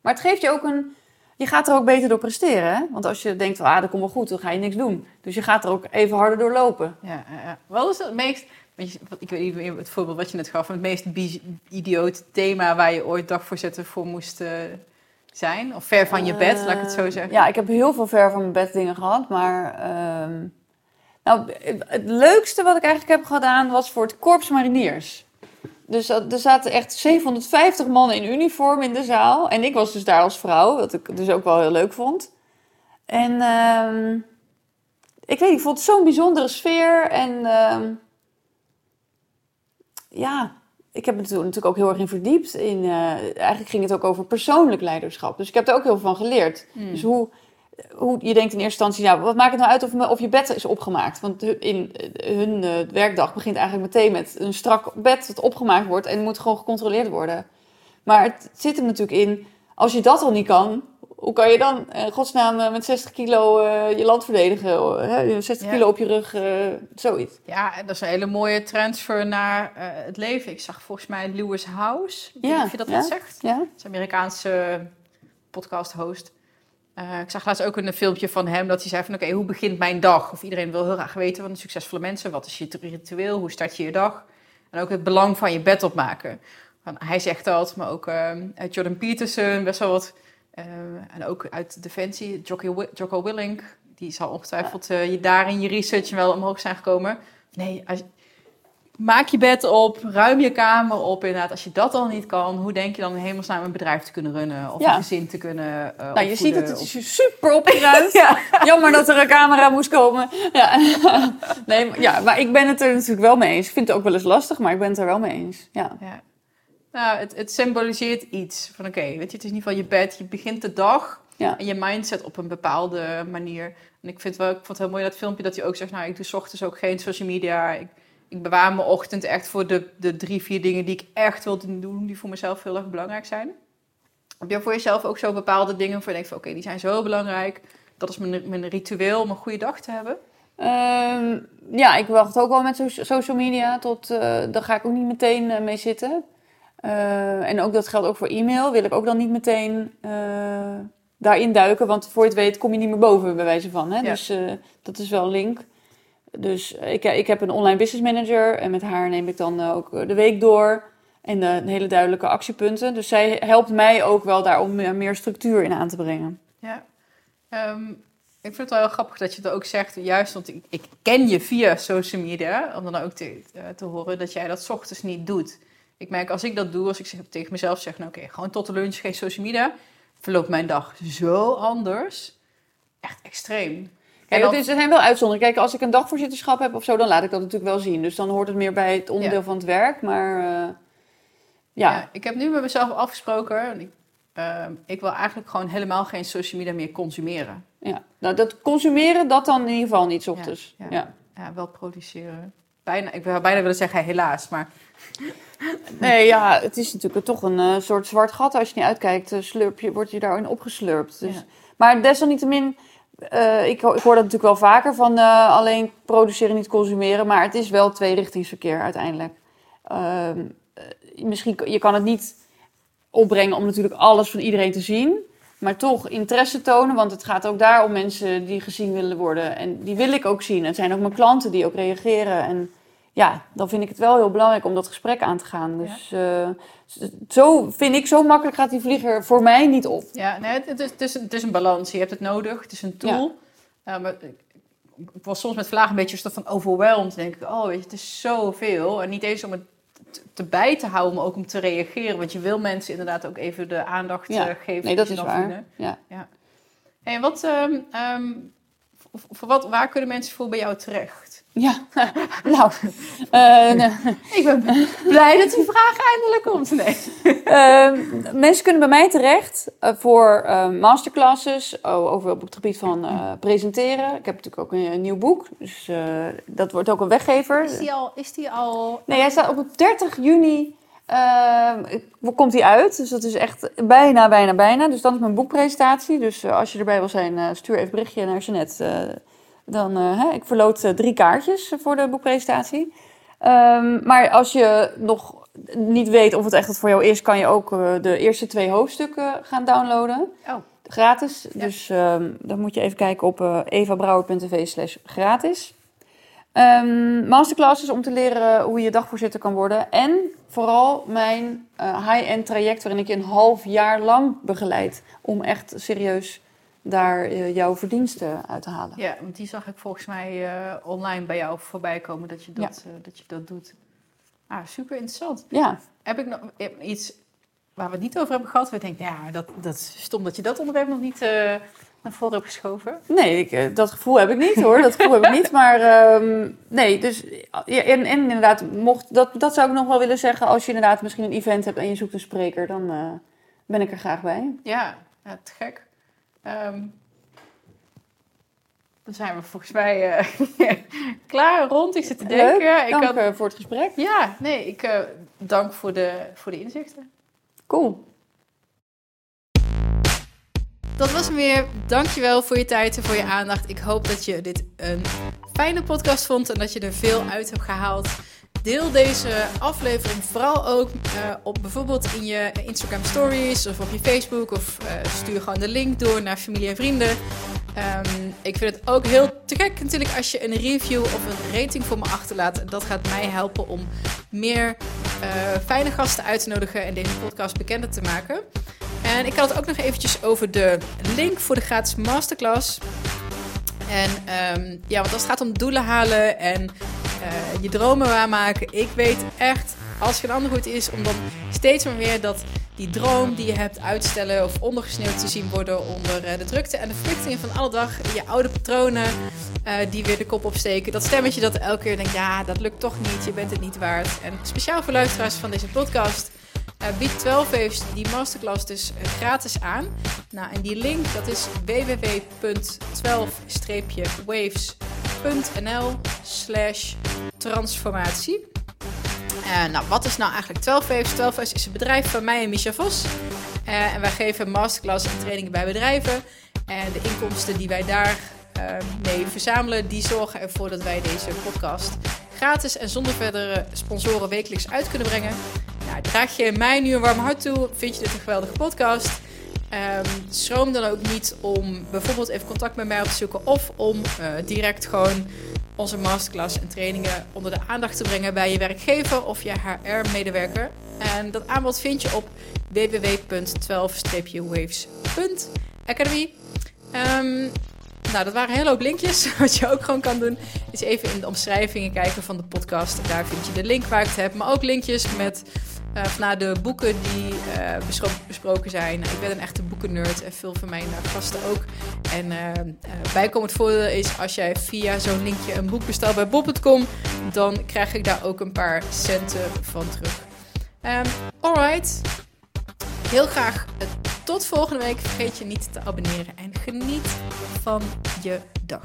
Maar het geeft je ook een. Je gaat er ook beter door presteren, hè? Want als je denkt, ah, dat komt wel goed, dan ga je niks doen. Dus je gaat er ook even harder door lopen. Ja, ja, ja. Wat is het meest, ik weet niet meer het voorbeeld wat je net gaf, het meest idioot thema waar je ooit dagvoorzitter voor moest eh, zijn? Of ver van je bed, laat ik het zo zeggen. Ja, ik heb heel veel ver van mijn bed dingen gehad, maar... ehm, nou, het leukste wat ik eigenlijk heb gedaan was voor het Korps Mariniers. Dus dat- er zaten echt 750 mannen in uniform in de zaal. En ik was dus daar als vrouw, wat ik dus ook wel heel leuk vond. En ehm, ik weet niet, ik vond het zo'n bijzondere sfeer. En ehm, ja, ik heb me toen natuurlijk ook heel erg in verdiept. In, eh, eigenlijk ging het ook over persoonlijk leiderschap. Dus ik heb er ook heel veel van geleerd. Hmm. Dus hoe, hoe je denkt in eerste instantie, nou, wat maakt het nou uit of, of je bed is opgemaakt? Want in eh, hun eh, werkdag begint eigenlijk meteen met een strak bed dat opgemaakt wordt en moet gewoon gecontroleerd worden. Maar het zit hem natuurlijk in, als je dat al niet kan, hoe kan je dan in godsnaam eh, met 60 kilo eh, je land verdedigen? eh, Hè? 60 Ja. kilo op je rug, eh, zoiets. Ja, en dat is een hele mooie transfer naar eh, het leven. Ik zag volgens mij Lewis House. Ja, of je dat ja. wat zegt? Ja? Dat is een Amerikaanse podcast-host. Eh, ik zag laatst ook een filmpje van hem dat hij zei van... oké, hoe begint mijn dag? Of iedereen wil heel graag weten van de succesvolle mensen. Wat is je ritueel? Hoe start je je dag? En ook het belang van je bed opmaken. Van, hij zegt dat, maar ook eh, Jordan Peterson, best wel wat... eh, en ook uit Defensie, Jocko, Jocko Willink. Die zal ongetwijfeld eh, je daar in je research wel omhoog zijn gekomen. Nee, als, maak je bed op, ruim je kamer op. Inderdaad, als je dat al niet kan, hoe denk je dan in hemelsnaam een bedrijf te kunnen runnen? Of Ja. een gezin te kunnen uh, Nou, je ziet het, het is super opgeruimd. [LAUGHS] Ja. Jammer dat er een camera moest komen. Ja. [LAUGHS] nee, maar, ja, maar ik ben het er natuurlijk wel mee eens. Ik vind het ook wel eens lastig, maar ik ben het er wel mee eens. Ja. Ja. Nou, het, het symboliseert iets. Van oké, weet je, het is in ieder geval je bed. Je begint de dag Ja. en je mindset op een bepaalde manier. En ik vind wel, ik vond het heel mooi dat filmpje dat hij ook zegt, nou, ik doe 's ochtends ook geen social media. Ik, ik bewaar mijn ochtend echt voor de, de drie, vier dingen die ik echt wil doen, die voor mezelf heel erg belangrijk zijn. Heb je voor jezelf ook zo bepaalde dingen waarvan je denkt van, oké, die zijn zo belangrijk. Dat is mijn, mijn ritueel om een goede dag te hebben. Ehm, ja, ik wacht ook wel met so- social media. Tot, eh daar ga ik ook niet meteen eh, mee zitten. Eh, en ook dat geldt ook voor e-mail. Wil ik ook dan niet meteen eh, daarin duiken. Want voor je het weet kom je niet meer boven, bij wijze van. Hè? Ja. Dus dat is wel een link. Dus ik, ik heb een online business manager. En met haar neem ik dan eh, ook de week door. En eh, hele duidelijke actiepunten. Dus zij helpt mij ook wel daar om meer, structuur in aan te brengen. Ja. Ehm, ik vind het wel heel grappig dat je het ook zegt. Juist, want ik, ik ken je via social media. Om dan ook te, eh, te horen dat jij dat ochtends niet doet. Ik merk als ik dat doe, als ik zeg, tegen mezelf zeg... Nou, oké, gewoon tot de lunch, geen social media. Verloopt mijn dag zo anders. Echt extreem. Kijk, dan- het is, er zijn wel uitzonderingen. Kijk, als ik een dagvoorzitterschap heb of zo, dan laat ik dat natuurlijk wel zien. Dus dan hoort het meer bij het onderdeel Ja. van het werk. Maar eh, ja. Ja, ik heb nu met mezelf afgesproken. en Ik, ehm, ik wil eigenlijk gewoon helemaal geen social media meer consumeren. ja. Nou, dat consumeren, dat dan in ieder geval niet 's ochtends. Ja, Ja, wel produceren. Bijna, ik zou bijna willen zeggen helaas, maar [LAUGHS] Nee, ja, het is natuurlijk toch een eh, soort zwart gat. Als je niet uitkijkt, eh, slurp je, word je daarin opgeslurpt. Dus. Maar desalniettemin, eh ik, ho- ik hoor dat natuurlijk wel vaker van eh, alleen produceren, niet consumeren. Maar het is wel tweerichtingsverkeer uiteindelijk. Eh, misschien, je kan het niet opbrengen om natuurlijk alles van iedereen te zien. Maar toch interesse tonen, want het gaat ook daar om mensen die gezien willen worden. En die wil ik ook zien. Het zijn ook mijn klanten die ook reageren. En ja, dan vind ik het wel heel belangrijk om dat gesprek aan te gaan. Dus zo vind ik, zo makkelijk gaat die vlieger voor mij niet op. ja, nee, het, is, het, is, het is een balans. Je hebt het nodig, het is een tool. Ja, maar ik, ik was soms met vlagen een beetje een van overweldigd. Denk ik, oh weet je, het is zoveel. En niet eens om het te, te bij te houden, maar ook om te reageren. Want je wil mensen inderdaad ook even de aandacht Ja. eh, geven. Nee, dat is waar. vinden. Ja. Hey, wat, ehm, ehm, voor wat, waar kunnen mensen voor bij jou terecht? Ja, [LAUGHS] nou, eh. Ik ben blij dat die vraag eindelijk komt. Nee. Ehm, mensen kunnen bij mij terecht eh, voor eh, masterclasses o- over op het gebied van eh, presenteren. Ik heb natuurlijk ook een, een nieuw boek, dus dat wordt ook een weggever. Is die al... Is die al Nee, hij staat op 30 juni. ehm, komt hij uit, dus dat is echt bijna, bijna, bijna. Dus dan is mijn boekpresentatie. Dus als je erbij wil zijn, stuur even berichtje naar Jeanette. Dan, eh, hè, ik verloot eh, drie kaartjes voor de boekpresentatie. Ehm, maar als je nog niet weet of het echt wat voor jou is, kan je ook eh, de eerste twee hoofdstukken gaan downloaden. Oh. Gratis. Ja. Dus ehm, dan moet je even kijken op eh evabrouwer.tv slash gratis. Ehm, masterclasses om te leren hoe je dagvoorzitter kan worden. En vooral mijn high-end traject waarin ik je een half jaar lang begeleid. Om echt serieus daar eh, jouw verdiensten uit te halen. Ja, want die zag ik volgens mij eh, online bij jou voorbij komen dat je dat, eh, dat, je dat doet. Ah, super interessant. Ja, Heb ik nog iets waar we het niet over hebben gehad? We denken, ja, dat, dat is stom dat je dat onderwerp nog niet naar voren hebt geschoven. nee, ik, dat gevoel heb ik niet hoor. Dat gevoel heb ik niet. Maar ehm, nee, dus ja, en, en inderdaad, mocht, dat, dat zou ik nog wel willen zeggen. Als je inderdaad misschien een event hebt en je zoekt een spreker, dan ben ik er graag bij. Ja, ja te gek. Ehm, dan zijn we volgens mij eh, [LAUGHS] klaar rond. Ik zit te denken. Leuk, ik dank had, eh, voor het gesprek. ja, nee, ik eh, dank voor de, voor de inzichten. Cool. Dat was hem weer. Dankjewel voor je tijd en voor je aandacht. Ik hoop dat je dit een fijne podcast vond en dat je er veel uit hebt gehaald. Deel deze aflevering vooral ook uh, op bijvoorbeeld in je Instagram stories of op je Facebook of uh, stuur gewoon de link door naar familie en vrienden. Um, ik vind het ook heel te gek natuurlijk als je een review of een rating voor me achterlaat. Dat gaat mij helpen om meer uh, fijne gasten uit te nodigen en deze podcast bekender te maken. En ik had het ook nog eventjes over de link voor de gratis masterclass. En um, ja, want als het gaat om doelen halen en uh, je dromen waarmaken. Ik weet echt, als geen ander goed is, om dan steeds maar weer dat die droom die je hebt uitstellen of ondergesneeuwd te zien worden onder uh, de drukte en de verplichtingen van alle dag. Je oude patronen uh, die weer de kop opsteken. Dat stemmetje dat elke keer denkt, ja, dat lukt toch niet, je bent het niet waard. En speciaal voor luisteraars van deze podcast uh, biedt 12 Waves die masterclass dus gratis aan. Nou, en die link dat is www.12-waves.nl slash transformatie. Uh, nou, wat is nou eigenlijk 12 Waves? 12 Waves is een bedrijf van mij en Micha Vos. en wij geven masterclass en trainingen bij bedrijven. En de inkomsten die wij daar mee verzamelen, die zorgen ervoor dat wij deze podcast gratis en zonder verdere sponsoren wekelijks uit kunnen brengen. Nou, draag je mij nu een warm hart toe, vind je dit een geweldige podcast. Um, schroom dan ook niet om bijvoorbeeld even contact met mij op te zoeken of om uh, direct gewoon onze masterclass en trainingen onder de aandacht te brengen bij je werkgever of je HR-medewerker. En dat aanbod vind je op www.12-waves.academy. Um, nou, dat waren een hele hoop linkjes. [LAUGHS] Wat je ook gewoon kan doen, is even in de omschrijvingen kijken van de podcast. Daar vind je de link waar ik het heb. Maar ook linkjes met uh, naar de boeken die uh, besproken zijn. Ik ben een echte boekennerd en veel van mijn uh, gasten ook. En bijkomend voordeel is als jij via zo'n linkje een boek bestelt bij bob.com, dan krijg ik daar ook een paar centen van terug. Um, alright. Heel graag tot volgende week. Vergeet je niet te abonneren en geniet van je dag.